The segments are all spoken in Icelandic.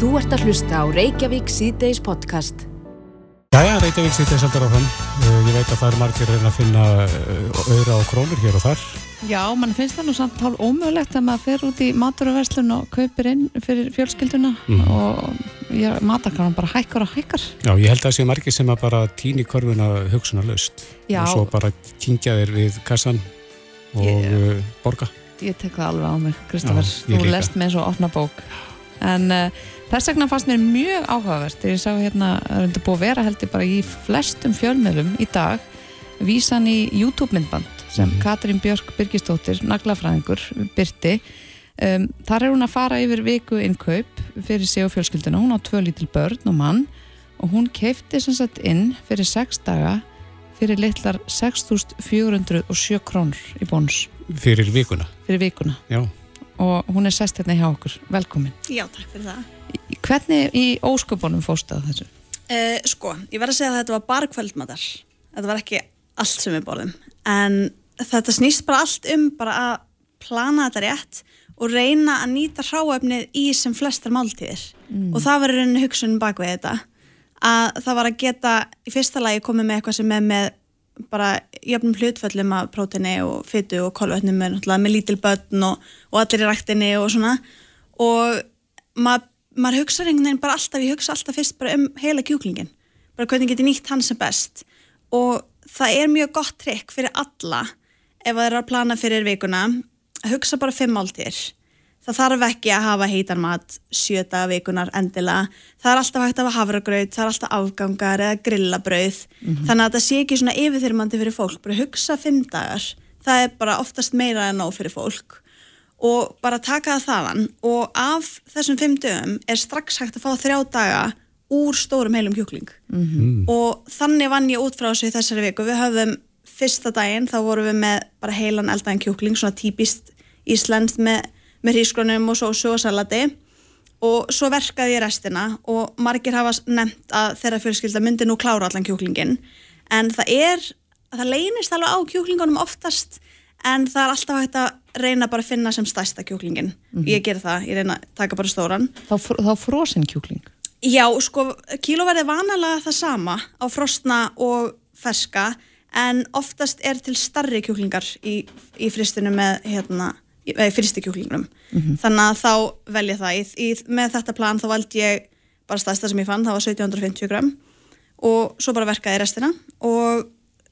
Þú ert að hlusta á Reykjavík síðdeis podcast. Jæja, Reykjavík síðdeis aldar áfram. Uh, Ég veit að það er margir að reyna að finna uh, auðra og krónur hér og þar. Já, mann finnst það nú samt hálf ómögulegt að maður fer út í maturverslun og kaupir inn fyrir fjölskylduna Mhm. og já, matarkaran bara hækkar og hækkar. Já, ég held að það sé margir sem að bara týni korfuna hugsunar laust. Já. Og svo bara kingja þér við kassan og Ég- uh, borga. Ég tek það alveg á mig, Kristoffer. Þú lest með svo opna bók. En uh, þess vegna fannst mér mjög áhugavert þegar ég sá hérna, það er undir búið að vera heldur bara í flestum fjölmiðlum í dag, vísan í YouTube-myndband sem Mhm. Katrín Björk Birgistóttir, naglafræðingur, byrti. Um, þar er hún að fara yfir viku innkaup fyrir sig og fjölskylduna. Hún á tvö lítil börn og mann og hún keifti sem sagt inn fyrir sex daga fyrir litlar 6.407 krónur í bónus Fyrir vikuna. fyrir vikuna Já. og hún er sest hérna hjá okkur, velkomin Já, takk fyrir það. Hvernig í ósköpunum fóstu að þessu? Uh, sko, ég verð að segja að þetta var bara kvöldmatar. Þetta var ekki allt sem við borðum. En þetta snýst bara allt um bara að plana þetta rétt og reyna að nýta hráefnið í sem flestar máltíðir. Og það var rauninni hugsunum bak við þetta. Að það var að geta í fyrsta lagi komið með eitthvað sem er með bara jöfnum hlutföllum af prótini og fytu og kolvetnum með, með lítil börn og, og allir í ræktinni og svona og maður maður hugsa einhvern veginn bara alltaf, ég hugsa alltaf fyrst bara um heila kjúklingin, bara hvernig geti nýtt hann sem best. Og það er mjög gott trikk fyrir alla ef það er að plana fyrir vikuna að hugsa bara fimm máltíðir. Það þarf ekki að hafa heitan mat sjöta vikunar endilega. Það er alltaf hægt að hafa havragraut, það er alltaf afgangar eða grillabrauð. Þannig að það sé ekki svona yfirþyrmandi fyrir fólk bara hugsa fimm dagar, það er bara oftast meira en nóg fyrir fólk og bara taka það þaðan. Og af þessum fimm dögum er strax hægt að fá þrjá daga úr stórum heilum kjúkling. Og þannig vann ég út frá þessu í þessari viku. Við höfðum fyrsta daginn þá vorum við með bara heilan eldaðan kjúkling svona típist íslenskt með, með hrísgrunum og sósu og salati. Og svo verkaði ég restina og margir hafa nefnt að þeirra fjölskylda myndi nú klára allan kjúklingin en það er, það leynist alveg á kjúklingunum oftast en það er alltaf hægt að reyna bara að finna sem stærsta kjúklingin ég ger það, ég reyna að taka bara stóran. Þá, þá frosin kjúkling? Já, sko, kílóverði er vanalega það sama á frostna og ferska en oftast er til starri kjúklingar í, í fristinu með hérna, í, eða í fristi kjúklingnum þannig að þá velja það. Í, í, með þetta plan þá valdi ég bara stærsta sem ég fann, það var 1750 gram og svo bara verkaði restina og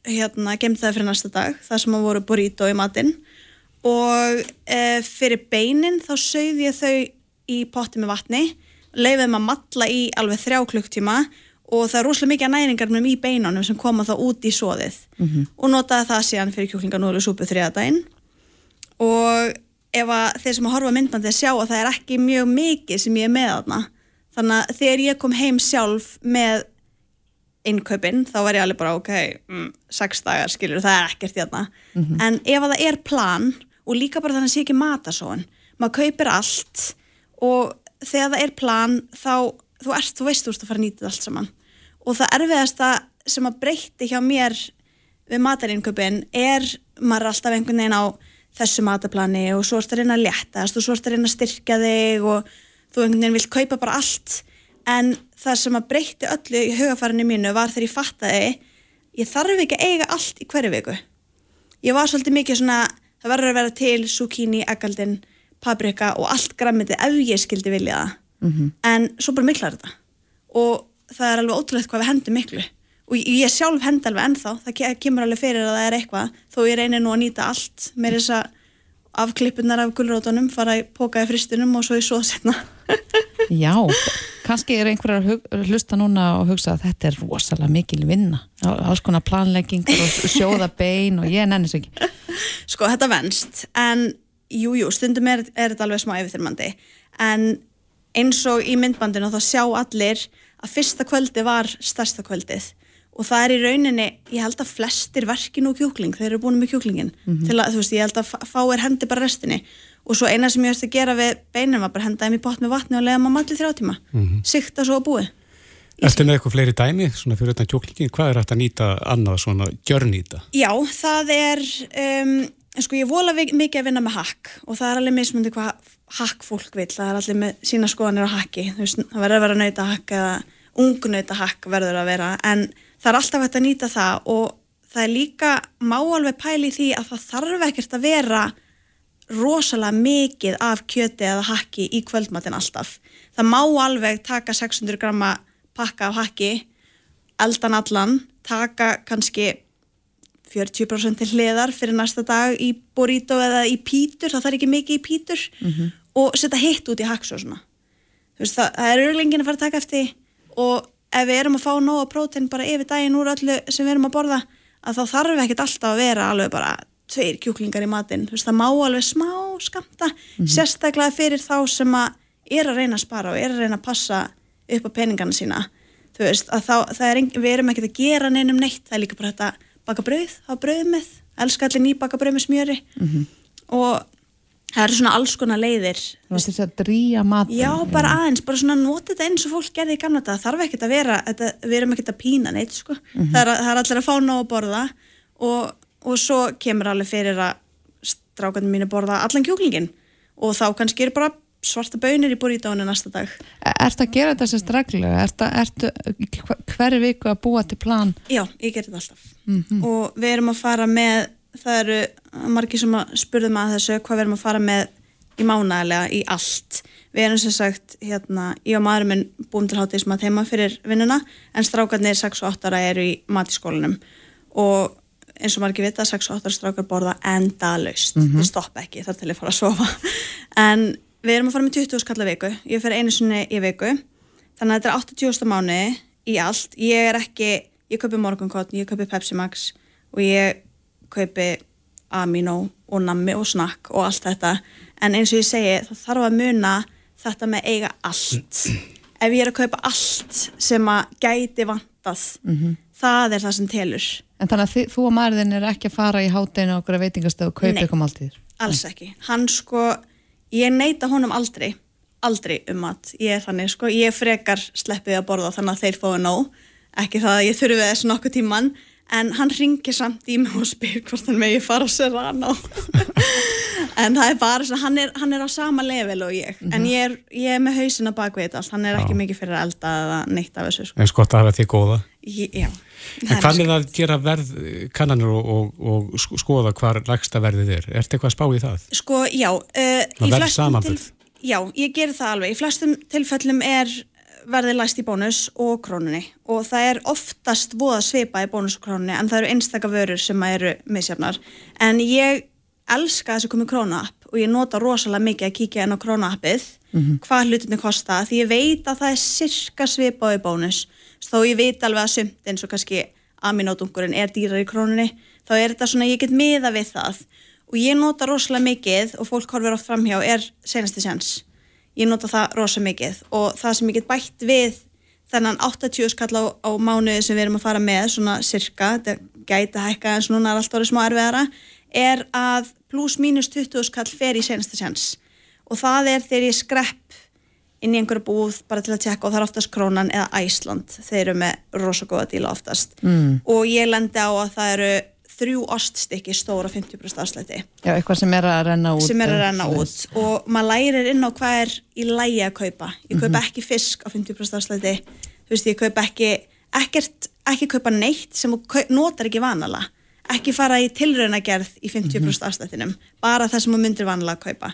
hérna gemdi það fyrir næsta dag það sem voru burrito í matinn. Og e, fyrir beinin þá sauði ég þau í potti með vatni leiði þeim að matla í alveg þrjá klukktíma og það er rosalega mikið næringarnum í beinunum sem koma þá út í soðið. Og notaði það síðan fyrir kjúklinganúðlu súpu þriðadaginn og ef að þeir sem að horfa myndbandið sjá að það er ekki mjög mikið sem ég er með þarna. Þannig að þegar ég kom heim sjálf með innkaupin þá var ég alveg bara ok, mm, sex dagar skilur það er ekkert hérna. En ef að það er plan og líka bara þannig að sé ekki matasón maður kaupir allt og þegar það er plan þá þú, ert, þú veist þú ert að fara að nýta allt saman. Og það erfiðasta sem að breytti hjá mér við matarinköpin er maður er alltaf einhvern veginn á þessu mataplani og svo ert að reyna að léttast og svo ert að reyna að styrkja þig og þú einhvern veginn vilt kaupa bara allt en það sem að breytti öllu í hugafarinu mínu var þegar ég fattaði ég þarf ekki að eiga allt í hverju viku. Ég var svolítið mikið svona það verður að vera til zucchini, eggaldin paprika og allt grammiti ef ég skildi vilja það. En svo bara miklar þetta. Og það er alveg ótrúlegt hvað við hendum miklu. Og ég sjálf hend alveg ennþá. Það ke- kemur alveg fyrir að það er eitthvað. Þó ég reynir nú að nýta allt. Með þess að afklippunar af gulrótunum fara í póka í fristunum og svo í svo setna Já, kannski er einhverjar hlusta núna og hugsa að þetta er rosalega mikil vinna. Alls konar planleggingar og sjóða bein og ég nennis ekki. Sko þetta venst en jújú, jú, stundum er, er þetta alveg smá yfirþyrmandi. En eins og í myndbandinu þá sjá allir að fyrsta kvöldi var stærsta kvöldið. Og það er í rauninni, ég held að flestir verki nú kjúkling, þeir eru búin með kjúklingin til að, þú veist, ég held að fá- fáir hendi bara restinni og svo eina sem ég veist að gera við beinum var bara henda þeim í pott með vatni og leiða maður malli þrjá tíma. Mm sikta svo að búi Ertu með eitthvað fleiri dæmi, svona fyrir þetta kjúklingin, hvað er hægt að nýta annað svona gjörnýta? Já, það er um, sko ég vola mikið að vinna með hakk og það er alveg mismundi hvað hakk fólk vil, það er allir með sína skoðanir á hakki, þú veist, það verður að vera nauta hakk eða ungnauta hakk verður að vera en það er alltaf hægt að rosalega mikið af kjöti eða hakki í kvöldmatin alltaf. Það má alveg taka 600 gramma pakka af hakki, eldan allan, taka kannski 40% til hliðar fyrir næsta dag í burrito eða í pítur, það þarf ekki mikið í pítur og setja hitt út í veist, það, það er örlingin að fara að taka eftir og ef við erum að fá nóga prótein bara yfir daginn úr öllu sem við erum að borða að þá þarf ekkert alltaf að vera alveg bara tveir kjúklingar í matinn, þú veist, það má alveg smá skamta, sérstaklega fyrir þá sem að er að reyna að spara og er að reyna að passa upp á peningana sína. Þú veist, að þá, er, engin- við erum ekkert að gera neinum neitt, það er líka bara þetta baka brauð, hafa brauð með, elska allir ný baka brauð með smjöri. Og það eru svona alls konar leiðir. Þú veist þess að drýja mat Já, bara aðeins, bara svona nota þetta eins og fólk gerði í gamla þetta, þarf ekkert að vera þetta, við erum ekkert að pína neitt sko. það, er, það er allir að fá nóg að borða og, og svo kemur alveg fyrir að strákarnir mínu borða allan kjúklingin og þá kannski er bara svarta bönir í burrítónu næsta dag. Ertu að gera þetta sérst reglulega? Ertu, ertu hverju viku að búa til plan? Já, ég ger þetta alltaf. Og við erum að fara með það eru margir sem að spurðu mig að þessu hvað við erum að fara með í mánaðlega í allt. Við erum sem sagt hérna, ég og maðurinn minn búum til hátíðismat heima fyrir vinnuna en strákarnir 6 og 8 ára eru í mat í skólanum. Og eins og margir vita 6 og 8 ára strákar borða endalaust. Við stoppa ekki þar til ég fara að sofa. En við erum að fara með 20 skalla viku. Ég fer einu sinni í viku. Þannig að þetta er 80.000 mánu í allt. Ég er ekki, ég kaupi morgunkotn ég kaupi Pepsi Max og ég kaupi Amino og nammi og snakk og allt þetta. En eins og ég segi það þarf að muna þetta með eiga allt. Ef ég er að kaupa allt sem að gæti vantað það er það sem telur En þannig að þi, þú og maðurinn er ekki að fara í hátinu á okkur veitingastöð og kaupa Nei. eitthvað máltíðir. alls ekki, hann sko ég neita honum aldrei aldrei um mat, ég er þannig sko ég frekar sleppið að borða þannig að þeir fóðu nóg ekki það að ég þurfi þess nokkuð tíman en hann ringir samt í mig og spyr hvort hann megi fara á Serrano en það er bara svona hann er, hann er á sama level og ég en ég er, ég er með hausina bakvið þetta allt hann er ekki Já. mikið fyrir að elda eða neitt af þessu sko. eins gott að hafa því góða ég, já, En hvað er að gera verð kannanir og, og, og sk- skoða hvar lægsta verðið er? Ertu eitthvað að spá í það? Sko, já, uh, í flestum samanburð. Já, ég ger það alveg. Í flestum tilfellum er verðið læst í bónus og krónunni. Og það er oftast voða svipa í bónus og krónunni en það eru einstaka vörur sem eru misjafnar. En ég elska þess að koma krónuapp og ég nota rosalega mikið að kíkja inn á krónuappið hvað hlutinni kosta því ég veit að það er sirka svipa í bónus. Þó ég veit alveg að sumt eins og kannski aminódungurinn er dýrar í krónunni þá er þetta svona ég get miða við það. Og ég nota rosalega mikið og fólk horfir oft framhjá er senasti sens ég nota það rosalega mikið og það sem ég get bætt við þennan 80 skall á, á mánuði sem við erum að fara með svona cirka, þetta gæti að hækka eins og núna er allt orðið smá erfiðara er að pluss mínus 20 skall fer í senasta sens og það er þegar ég skrepp inn í einhverju búð bara til að tjekka og það er oftast Krónan eða Æsland þeir eru með rosa góða díla oftast. Mm. og ég lendi á að það eru þrjú oststykki stóra 50% afslætti. Já, eitthvað sem er að renna út. sem er að renna út. Og maður lærir inn á hvað er í lægi að kaupa. Ég kaupa ekki fisk á 50% afslætti. Þú veist ég kaupa ekki ekkert, ekki kaupa neitt sem notar ekki vanala ekki fara í tilraunagerð í 50% afslættinum. Bara það sem þú myndir vanalega að kaupa.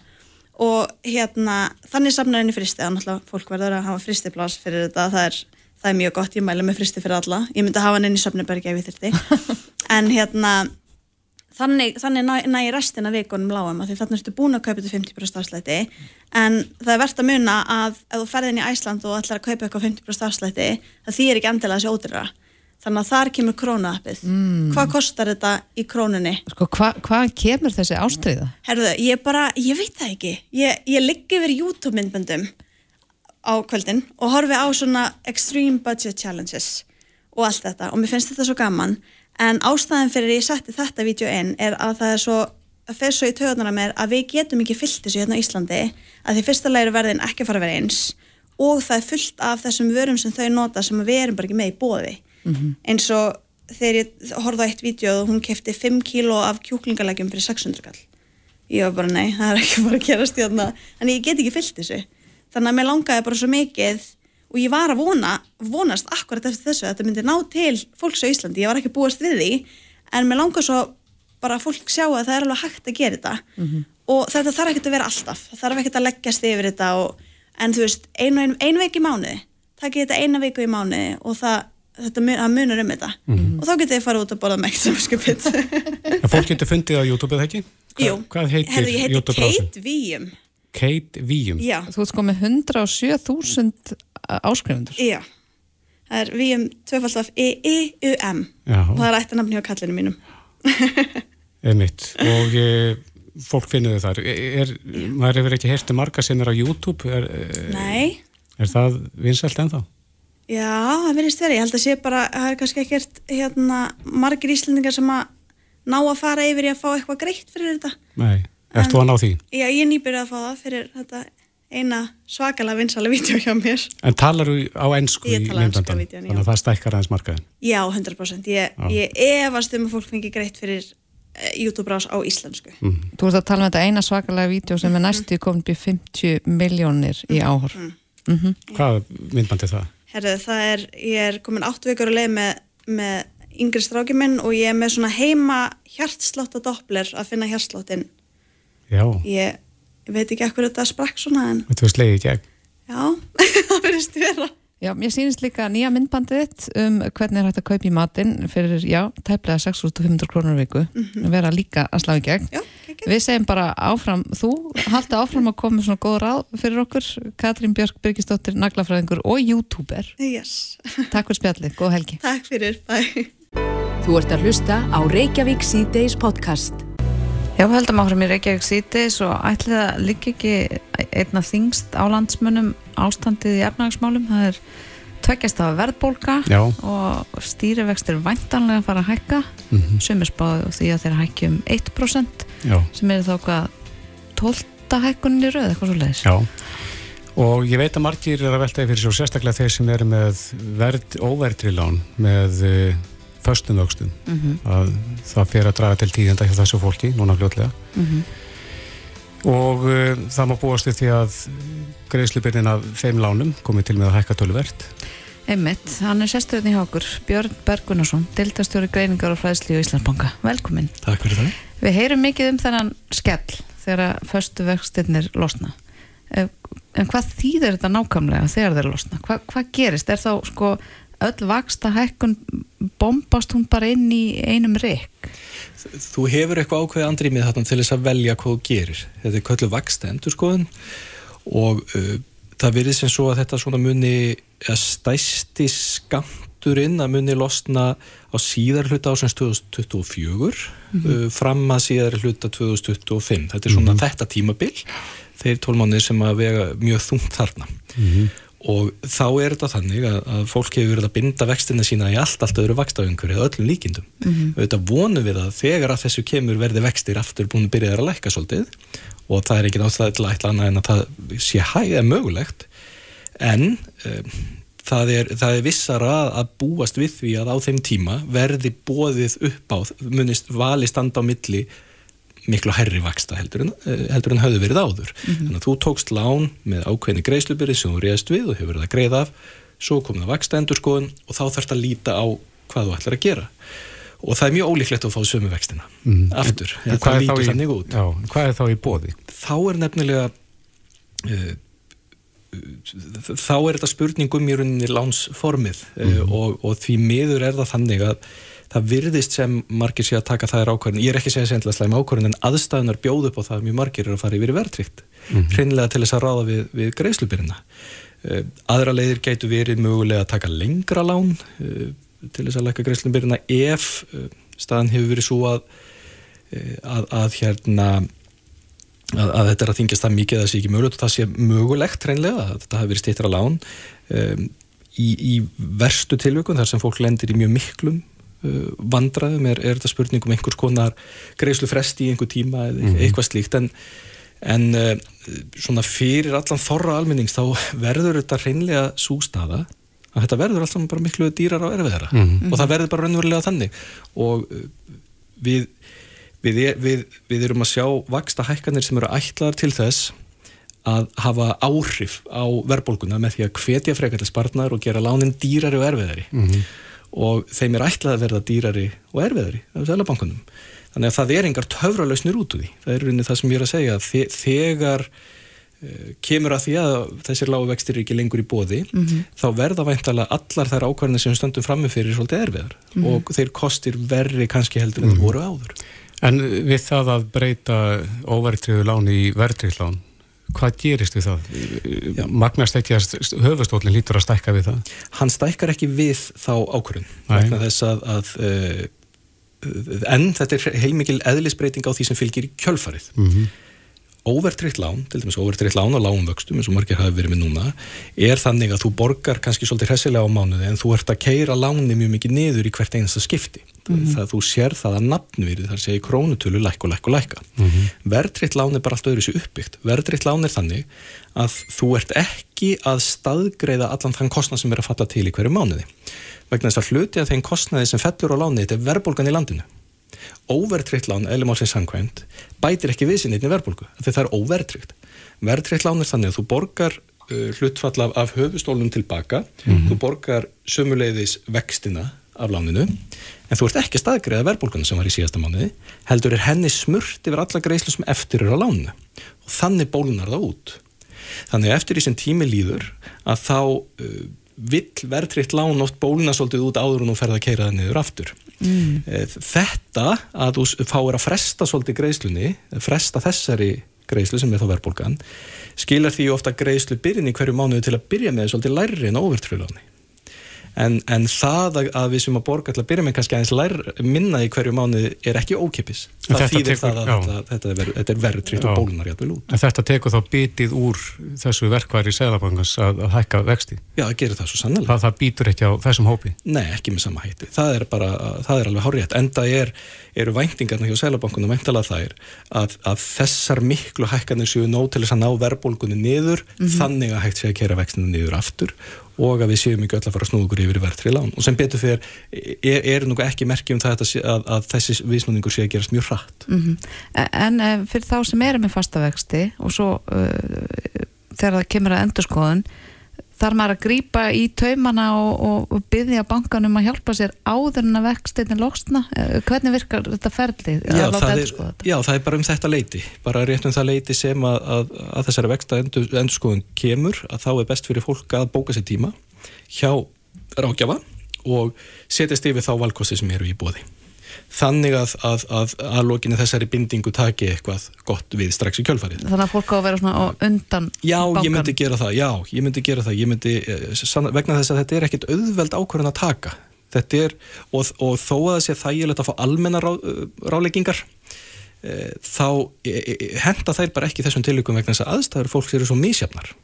Og hérna þannig safnar henni fristi og náttúrulega fólk verður að hafa fristiplás fyrir þetta. Það er, það er mjög gott, ég mæli með fristi fyrir alla. Ég myndi hafa hann inn í söfnubergi ef ég þyrfti. En hérna þannig, þannig næ, næ restina vikunum lágum því þannig ertu búin að kaupa þetta 50% afslætti en það er verðt að muna að ef þú ferðin í Æsland og ætlar að kaupa eitthvað 50% afslætti það þýr ekki endilega þessi ódýra þannig að þar kemur krónuappið. Mm. hvað kostar þetta í krónunni? Sko, hva- hvað kemur þessi ástriða? Herðu, ég bara, ég veit það ekki. Ég, ég liggi yfir YouTube myndböndum á kvöldin og horfi á svona extreme budget challenges og allt þetta. Og mér finnst þetta svo gaman en ástæðan fyrir ég setti þetta vídeo inn er að það er svo að fer svo í töðunar að mér að við getum ekki fyllt þessu hérna á Íslandi að því fyrsta læri verðin ekki fara að vera eins og það er fullt af þessum vörum sem þau nota sem við erum bara ekki með í bóði eins og þegar ég horfði á eitt vídeo og hún kefti 5 kíló af kjúklingalegjum fyrir 600 kall. Ég var bara nei, það er ekki bara að gerast hérna. En ég get ekki fyllt þessu þannig að mér langaði bara svo mikið og ég var að vona, vonast akkurat eftir þessu að þetta myndi ná til fólks á Íslandi. Ég var ekki búast við því en mér langaði svo bara að fólk sjá að það er alveg hægt að gera þetta. Og þetta þarf ekkert að vera alltaf. Það þarf ekkert að leggjast yfir þetta og, en þú veist, einu, einu, einu veik í mánuði. Takk ég þetta eina viku í mánuði og það, þetta það munar um þetta. Og þá getið ég fara út að borða sem skupið En fólk getur fundið á YouTube eða ekki? Hva, Jú, Hvað heitir Herðu, ég heiti? Kate Víum Kate Víum. Já, Þú ert sko með 107.000 áskrifundur. já Það er Víum tvöfald af E-E-U-M Já. og það er ætti nafni á kallinu mínum Einmitt. Og e, fólk finnur þau þar. Er, er, maður hefur ekki heyrti marga sinnir á YouTube. Er, er, Nei, er það vinsælt ennþá? já, það verðist verið, ég held að sé bara það er kannski ekkert hérna, margir íslendingar sem að ná að fara yfir í að fá eitthvað greitt fyrir þetta Nei. Þú að ná því? Já, ég er nýbyrjuð að fá það fyrir þetta eina svakalega vinsala vídeo hjá mér En talar þú á ennsku Ég í tala ensku á myndbandan? vídeóinu, já. Þannig að það stækkar aðeins markaðin. Já, 100% Ég, ég efast um að fólk fengi greitt fyrir uh, YouTube-rás á íslensku Mm. Þú ert að tala um þetta eina svakalega vídeo sem er næstu komin upp í 50 miljónir í áhor. Mm Hvað myndband er það? Herðu, það er, ég er komin áttu vikur að leið með, með yngri stráki minn og ég er með svona heima hjartslátt Já, Ég, veit ekki ekkur þetta sprakk svona en var slegið í gegn. já, það verðist vera. Já, mér sýnist líka nýja myndbandið þitt um hvernig er hægt að kaupa í matinn fyrir, já, tæplega 6.500 krónur viku, vera líka að slá í gegn. Já, ekki. Við segjum bara áfram, þú haldi áfram að koma svona góð ráð fyrir okkur, Katrín Björk Birgisdóttir, naglafræðingur og youtuber. Yes. Takk fyrir spjallið, góð helgi. Takk fyrir, bye. Þú ert að hlusta á Reykjavík C-Days podcast. Já, við höldum áfram í Reykjavík síðdeis og ætlið að liggja ekki einna þingst á landsmönnum ástandið í efnagsmálum. Það er tveggjast af verðbólka Já. og stýrivextir væntanlega að fara að hækka. Mm Mhm. Sumir spáðu því að þeir hækki um 1% Já, sem er þá hvað 12 hækkunin í röð, eitthvað svo leiðis. já. Og ég veit að margir er að veltaði fyrir svo sérstaklega þeir sem eru með verð, óverðri lán með föstum vöxtum. Mm Að það fer að draga til tíðenda hjá þessu fólki, núna fljótlega. Og uh, það má búast við því að greiðslubyrðin af þeim lánum komið til með að hækka töluvert. Einmitt, hann er sesturinn í hákur, Björn Bergunarsson, dildastjóri greiningar og fræðsli í Íslandsbanka. Velkomin. Takk fyrir það. Við heyrum mikið um þennan skell þegar að föstu vextirnir losna. Eh, En hvað þýðir þetta nákvæmlega þegar þeir losna? Hva, hvað gerist? Er þá sko öll vaksta hækkun bombast hún bara inn í einum rikk? Þú hefur eitthvað ákveði andrýmið þarna til þess að velja hvað þú gerir. Þetta er köllu vaksta endurskoðun og uh, það verið sem svo að þetta svona muni að stæsti skamturinn að muni losna á síðar hluta ásins 2024 uh, fram að síðar hluta 2025. Þetta er svona þetta tímabil þeir tólmánir sem að vega mjög þungt þarna. Og þá er þetta þannig að, að fólk hefur verið að binda vextina sína í allt, allt öðru vakstaumhverju eða öllum líkindum. Mm -hmm. Þetta vonum við að þegar að þessu kemur verði vextir aftur búin að byrja að lækka svolítið og það er ekki náttúrulega til að ætla annað en að það sé hægða mögulegt en um, það, er, það er vissara að búast við því að á þeim tíma verði bóðið upp á, munist vali standa á milli miklu hærri vaksta heldur en, eh, heldur en höfðu verið áður. Þannig að þú tókst lán með ákveðni greiðslubyrði sem þú réðst við og hefur verið að greiða af, svo kom það vaksta endurskoðun og þá þarfst að líta á hvað þú ætlar að gera. Og það er mjög ólíklegt að fá sömu vextina aftur. En Ja, hvað er í- þannig út. Já, hvað er þá í bóði? Þá er nefnilega uh, þá er þetta spurningum í rauninni lánsformið mm og, og því miður er það þannig að það virðist sem margir sé að taka það er ákvörðin, ég er ekki að segja sendla slæm ákvörðin en aðstæðunar bjóð upp á það að mjög margir er að fara yfir verðtrykt hreinlega til þess að ráða við, við greiðslubyrina uh, aðra leiðir gætu verið mögulega að taka lengra lán uh, til þess að lækka greiðslubyrina ef uh, staðan hefur verið svo að, að, að hérna að, að þetta er að þingjast það mikið að það sé ekki mögulegt og það sé mögulegt reynlega að þetta hafi verið stýttra lán um, í, í verstu tilvökun þar sem fólk lendir í mjög miklum vandraðum er, er þetta spurning um einhvers konar greiðslu fresti í einhver tíma eða eitthvað slíkt? En, en uh, svona fyrir allan þorra almennings þá verður þetta reynlega sústaða að þetta verður alltaf bara miklu dýrar á erfiðara. Mhm. og það verður bara raunverulega þannig. Og uh, við, við, er- við, við erum að sjá vaksta hækkanir sem eru ætlaðar til þess að hafa áhrif á verðbólguna með því að hvetja frekar til spartnar og gera lánin dýrari og erfiðari og þeim er ætlað að verða dýrari og erfiðari af selabankunum þannig að það er engar töfralausnir út úr því. Það er rauninni það sem ég er að segja þegar uh, kemur að því að þessir lágu vextir eru ekki lengur í bóði þá verða væntalega allar þær ákvarðinir sem stöndum frammi fyrir svolítið erfiðar. Og þeir kostir verri kannski heldur en mm voru áður. En við það að breyta óvertriðu lán í vertrið lán, hvað gerist við það? Já. Magnast ekki að höfustólinn lítur að stækka við það? hann stækkar ekki við þá ákvörðun vegna þess að, að uh, en þetta er heilmikil eðlisbreyting á því sem fylgir í kjölfarið Mm -hmm. óvertriðt lán, til dæmis óvertriðt lán og lágumvöxtum eins og margir hafi verið með núna er þannig að þú borgar kannski svolítið hressilega á mánuði en þú ert að keira láni mjög mikið niður í hvert einasta skipti það að þú sér það að nafnvirði þar segir krónutölu læk og læk og læka mm -hmm. verðtritt lán er bara allt öðru sér uppbyggt. Verðtritt lán er þannig að þú ert ekki að staðgreiða allan þann kostnað sem er að falla til í hverju mánuði. Vegna þess að hluti af þeim kostnaði sem fellur á láni þetta er verðbólgan í landinu. Óvertritt lán, eðlumálsins samkvæmt bætir ekki við sinni einni verðbólgu það er óvertritt verðtritt lán er þannig að þú borgar uh, hlutfall af, af höfustólum tilbaka þú borgar sömuleiðis vextina af láninu en þú ert ekki að staðgreiða verðbólguna sem var í síðasta mánuði heldur er henni smurt yfir alla greiðslu sem eftir eru á láninu. Og þannig bólunar það út. Þannig eftir því sem tími líður að þá uh, vill verðtritt lán oft bóluna svolítið út áður og nú ferða að keira það niður aftur. Mm. þetta að þú fáir að fresta svolítið greiðslunni fresta þessari greiðslu sem er þá verðbólgan skilar því ofta greiðslu byrjun í hverju mánuði til að byrja með svolítið læri en óverðtriláni en, en það að, að við sem að borga til að byrja með kannski aðeins lær, minna í hverju mánuði er ekki ókipis það þetta þýðir tekur- það að já. þetta, þetta, er ver- þetta er verðtritt og bólunar játvel út En þetta tekur þá bitið úr þessu verkværi seðlabankans að, að hækka vexti. já, það gerir það svo sannlega Það, það býtur ekki á þessum hópi. Nei, ekki með sama hætti. Það er bara, það er alveg hárétt. Enda er, eru væntingarna hjá Sælabankunum væntalega þær að, að þessar miklu hækkanir séu nóg til þess að ná verðbólgunni niður, þannig að hægt sé að kera vextinu niður aftur og að við séum ekki öll að fara að snúða okkur yfir í verðtri lán. Og sem betur fyrir, er, er nú ekki merki um það að, að, að þessi viðsnúningur sé að gerast mjög hratt. Mhm. En eh, fyrir þá sem eru með fasta vexti og svo uh, þegar það kemur að endurskoðun þarf maður að grípa í taumana og, og, byggja bankanum að hjálpa sér áður en að vextinni loksna Eh, hvernig virkar þetta ferli? Að Já það, er, þetta? já, það er bara um þetta leiti bara rétt um það leiti sem að, að, að þessari vexta endur, endurskoðun kemur að þá er best fyrir fólk að bóka sér tíma hjá rákjafa og setjast yfir þá valkosti sem eru í bóði þannig að að, að, að lokinu þessari bindingu taki eitthvað gott við strax í kjölfarið Þannig að fólk á að vera svona á undan Já, bankanum. ég myndi gera það, já, ég myndi gera það, ég myndi, eh, vegna þess að þetta er ekkit auðveld ákvörðin að taka, þetta er, og, og þó að það sé þægilegt að fá almenna rá, eh, ráleggingar, e, þá e, e, henda þær bara ekki þessum tilvíkum vegna þess að aðstæður fólks eru svo misjafnar.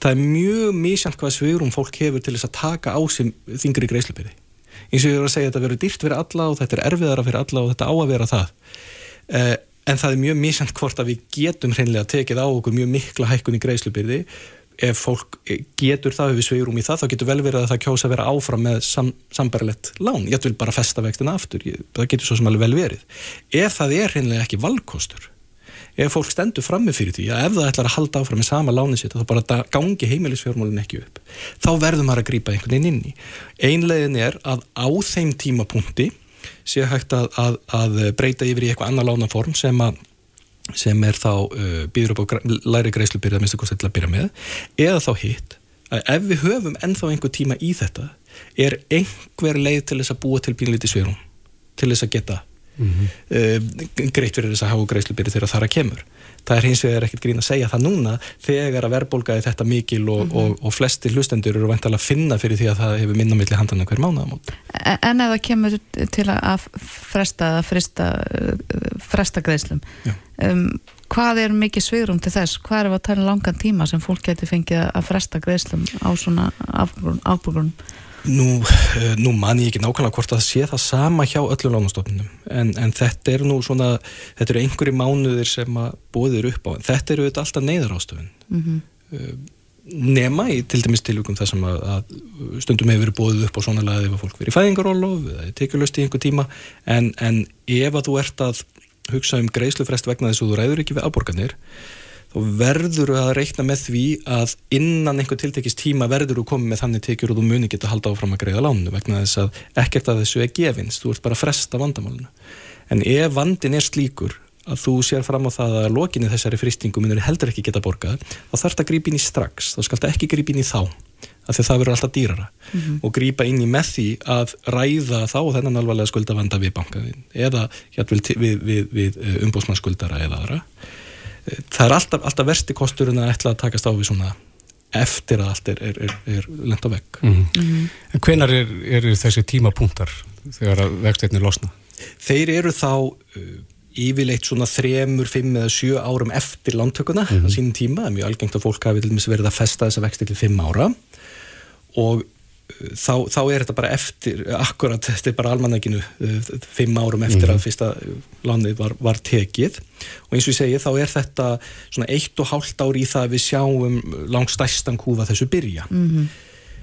Það er mjög misjafn hvað svigurum fólk hefur til þess að taka á sem þingri greiðslupyrði. Eins og ég er að segja þetta verður dýrt fyrir alla og þetta er erfiðara fyrir alla og þetta á að vera það. Eh, en það er mjög mísjönd hvort að við getum hreinlega tekið á okkur mjög mikla hækkun í greiðslubyrði. Ef fólk eh, getur það við sveirum í það, þá getur vel verið að það kjósa að vera áfram með sam, sambarlegt lán. Ég vil bara festa vextina aftur. Ég, það getur svo sem alveg vel verið. Ef það er hreinlega ekki valkostur ef fólk stendur frammi fyrir því að ef það ætlar að halda áfram með sama láni sitt þá bara gangi heimilisfjármálin ekki upp þá verður maður að grípa einhvern veginn inn í. Einlegin er að á þeim tímapunkti sé hægt að, að, að breyta yfir í eitthvað annar lánaform sem að sem er þá uh, býður upp á læri greiðslubyrði að minnstu kosti til að byrja með eða þá hitt að ef við höfum ennþá einhver tíma í þetta er einhver leið til þess að búa til pínlítið svirum til þess að geta uh, greitt fyrir þess að hafa greiðslubyrði þegar þar að kemur. Það er hins vegar ekkert grín að segja það núna þegar að verðbólga er þetta mikil og, og, og flesti hlustendur eru vantilega að finna fyrir því að það hefur minna milli handana hver mánuðamót En en ef það kemur til að fresta fresta, fresta greiðslum um, hvað er mikið svigrum til þess? Hvað er að tala um langan tíma sem fólk geti fengið að fresta greiðslum á svona afbúrunum? Nú, eh, nú man ég ekki nákvæmlega hvort að sé það sama hjá öllum lánastofnunum en, en þetta er nú svona þetta eru einhverju mánuðir sem að bóðir upp á. Þetta eru auðvitað alltaf neyðarástöfun Mm uh, nema í til dæmis tilvíkum það sem að, að stundum hefur verið bóðið upp á svona lagið ef að fólk verið í fæðingarólof eða tekjulöst í einhver tíma. En, en ef að þú ert að hugsa um greiðslufrest vegna þess að þú ræður ekki við afborganir þá verður að reikna með því að innan einhver tiltekist tíma verður þú komið með þannig tekjur og þú muni geta að halda áfram að greiða lánu vegna þess að ekkert af þessu er gefins, þú ert bara að fresta vandamálinu. En ef vandin er slíkur að þú sér fram á það að lokinni þessari fristingu munir heldur ekki geta borgað þá þarf þetta að grípa inn í strax, þá skal þetta ekki grípa inn í þá af því það verður alltaf dýrara. Mm -hmm. og grípa inn í með því að ræða þá þennan alvarlega skulda vanda við bankaðin eða við, við, við, við eh, umbósmannskuldara eða aðra það er alltaf, alltaf versti kosturinn að ætla að takast á við svona eftir að allt er, er, er, er lengt á vegg mm -hmm. mm -hmm. En hvenar er þessi tímapunktar þegar vegsteinni losna? Þeir eru þá uh, yfirleitt svona þremur, fimm eða sjö árum eftir lántökuna mm -hmm. á mhm. sínum tíma, það er mjög algengt að fólk hafi til dæmis verið að festa þessa vexti til fimm ára og þá, þá er þetta bara eftir, akkurat þetta er bara almanækinu uh, fimm árum eftir mm -hmm. að fyrsta lánið var, var tekið og eins og ég segi þá er þetta svona eitt og hálft ár í það að við sjáum langstæstan kúfa þessu byrja mm -hmm.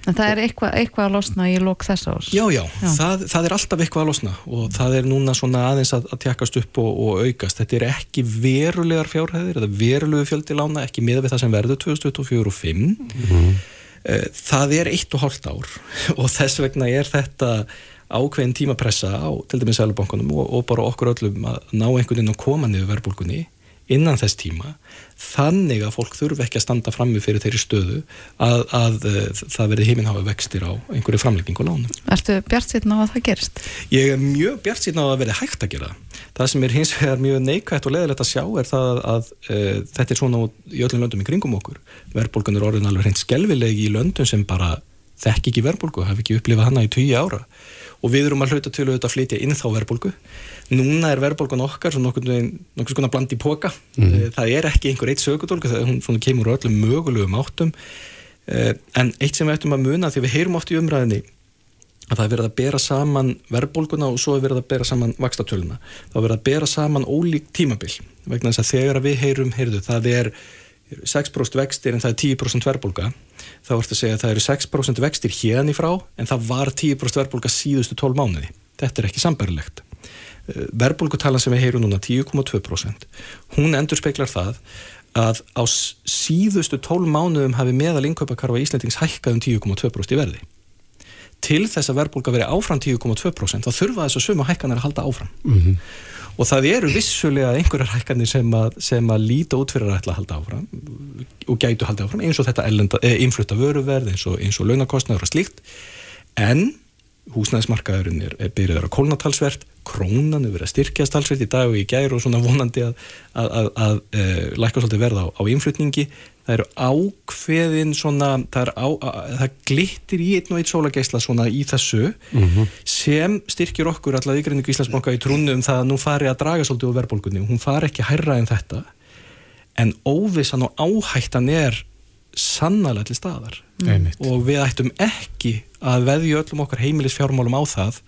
En það er eitthvað, eitthvað að losna í lók þess ás? Já, já, já. Það, það er alltaf eitthvað að losna og það er núna svona aðeins að, að tjekkast upp og, og aukast. Þetta er ekki verulegar fjárhæðir, þetta er verulegu fjöldi lána, ekki miða við það sem verður 2024 og 2005. Mm -hmm. Það er eitt og hálft ár og þess vegna er þetta ákveðin tímapressa á til dæmis Sælubankunum og, og bara okkur öllum að ná einhvern veginn að koma niður verbulgunni innan þess tíma þannig að fólk þurfi ekki að standa frammi fyrir þeirri stöðu að, að eh, það verði heiminháðu vextir á einhverju framlegging og lánum. Ertu bjart síðan á að það gerist? Ég er mjög bjart síðan á að verði hægt að gera. Það sem er hins vegar mjög neikvægt og leðilegt að sjá er það að, að e, þetta er svona í öllum löndum í kringum okkur. Verðbólgan er orðin alveg hreint skelvilegi í löndum sem bara þekk ekki verðbólgu, hafi ekki upplifað hana í tíu ára og við erum að hluta til að flytja inn þá verðbólgu. Núna er verðbólgan okkar nokkur svona bland í póka mm. það er ekki einhver eitt sögutólku það hún kemur öllum mögulegum áttum. Eh, en eitt sem við ættum að muna því við heyrum oft í umræðinni að það er verið að bera saman verðbólguna og svo er verið að bera saman vakstartöluna þá er verið að bera saman ólík tímabil. Vegna þess að þegar við heyrum heyrðu, það er 6% vextir en það er 10% verðbólga þá ertu að segja að það eru 6% vextir hérna í frá en það var 10% verðbólga síðustu 12 mánuði. Þetta er ekki sambærilegt. Eh, verðbólgutalan sem við heyrum núna 10,2% hún endur speklar það að á síðustu 12 mánuðum hafi meðal innkaupakarfa Íslandings hækkað um 10,2% í verði. Til þess að verðbólga veri áfram 10,2% þá þurfa þess að suma hækkanar að halda áfram. Mm -hmm. Og það eru vissulega einhverjar hækkanir sem að, að líta út fyrir að ætla að halda áfram og gætu að halda áfram eins og þetta eh, influtta vöruverð eins og, og launakostnaður og slíkt. En húsnæðismarkaðurinn er, er byrjuð að kólnatalsvert, krónan er verið að styrkjast talsvert í dag og í gæri og svona vonandi að, að, að, að e, læka svolítið verða á, á innflutningi það eru ákveðin svona, það, á, það glittir í einn og einn sólageisla svona í þessu mm -hmm. sem styrkjur okkur allavega ykkurinn í Íslandsbanka í trúnu um það að nú fari að draga svolítið úr verðbólgunni, hún fari ekki að hærra en þetta en óvissan og áhættan er sannlega til staðar mm. og við ættum ekki að veðja öllum okkar heimilisfjármálum á það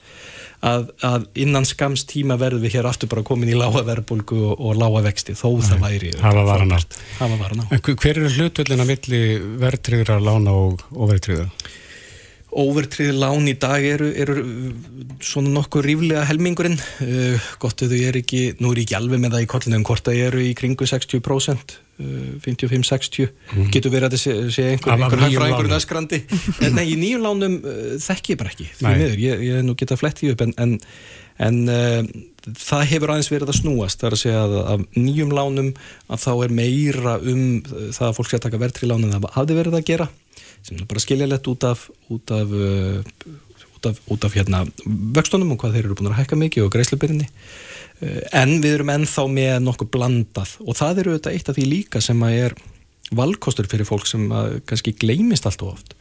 að, að innan skams tíma verðum við hér aftur bara komin í lága verbulgu og, og lága vexti þó Nei, það væri hafa varana hver eru hlutvöldin að milli verðtriðra, lána og overtriða? Overtriði lán í dag eru, eru svona nokkuð ríflega helmingurinn. Uh, gott að þau er ekki, nú er ég ekki alveg með það í kollinu en hvort það eru í kringu 60% 55-60 mm. getur verið að það sé einhver, einhver hæfræðingur öskrandi. En nei, í nýjum lánum uh, þekk ég bara ekki því miður, ég, ég nú geta flett í upp en, en, en uh, það hefur aðeins verið að snúast. Það er að segja að af nýjum lánum að þá er meira um það að fólk sé að taka verðri lánum það hafði verið að gera sem er bara skiljalegt út af út af, uh, út af, út af hérna, vöxtunum og hvað þeir eru búin að hækka mikið og greiðsluberinni Eh, en við erum ennþá með nokkuð blandað. Og það eru auðvitað eitt af því líka sem að er valkostur fyrir fólk sem kannski gleymist allt og oft.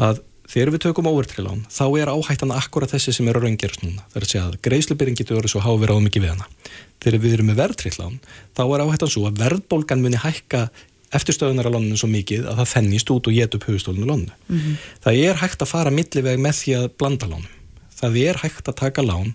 Að þegar við tökum overtrilán þá er áhættan akkurat þessi sem eru raungerast núna. Það er að segja að greiðslubyrjum getur verið svo háið verið á mikið við hana. Þegar við erum með verðtrilán þá er áhættan svo að verðbólgan muni hækka eftirstöðunar á lónunum svo mikið að það fennist út og get upp höfustólunu lónu mm -hmm. það er hægt að fara milliveg með því að blanda lónum það er hægt að taka lán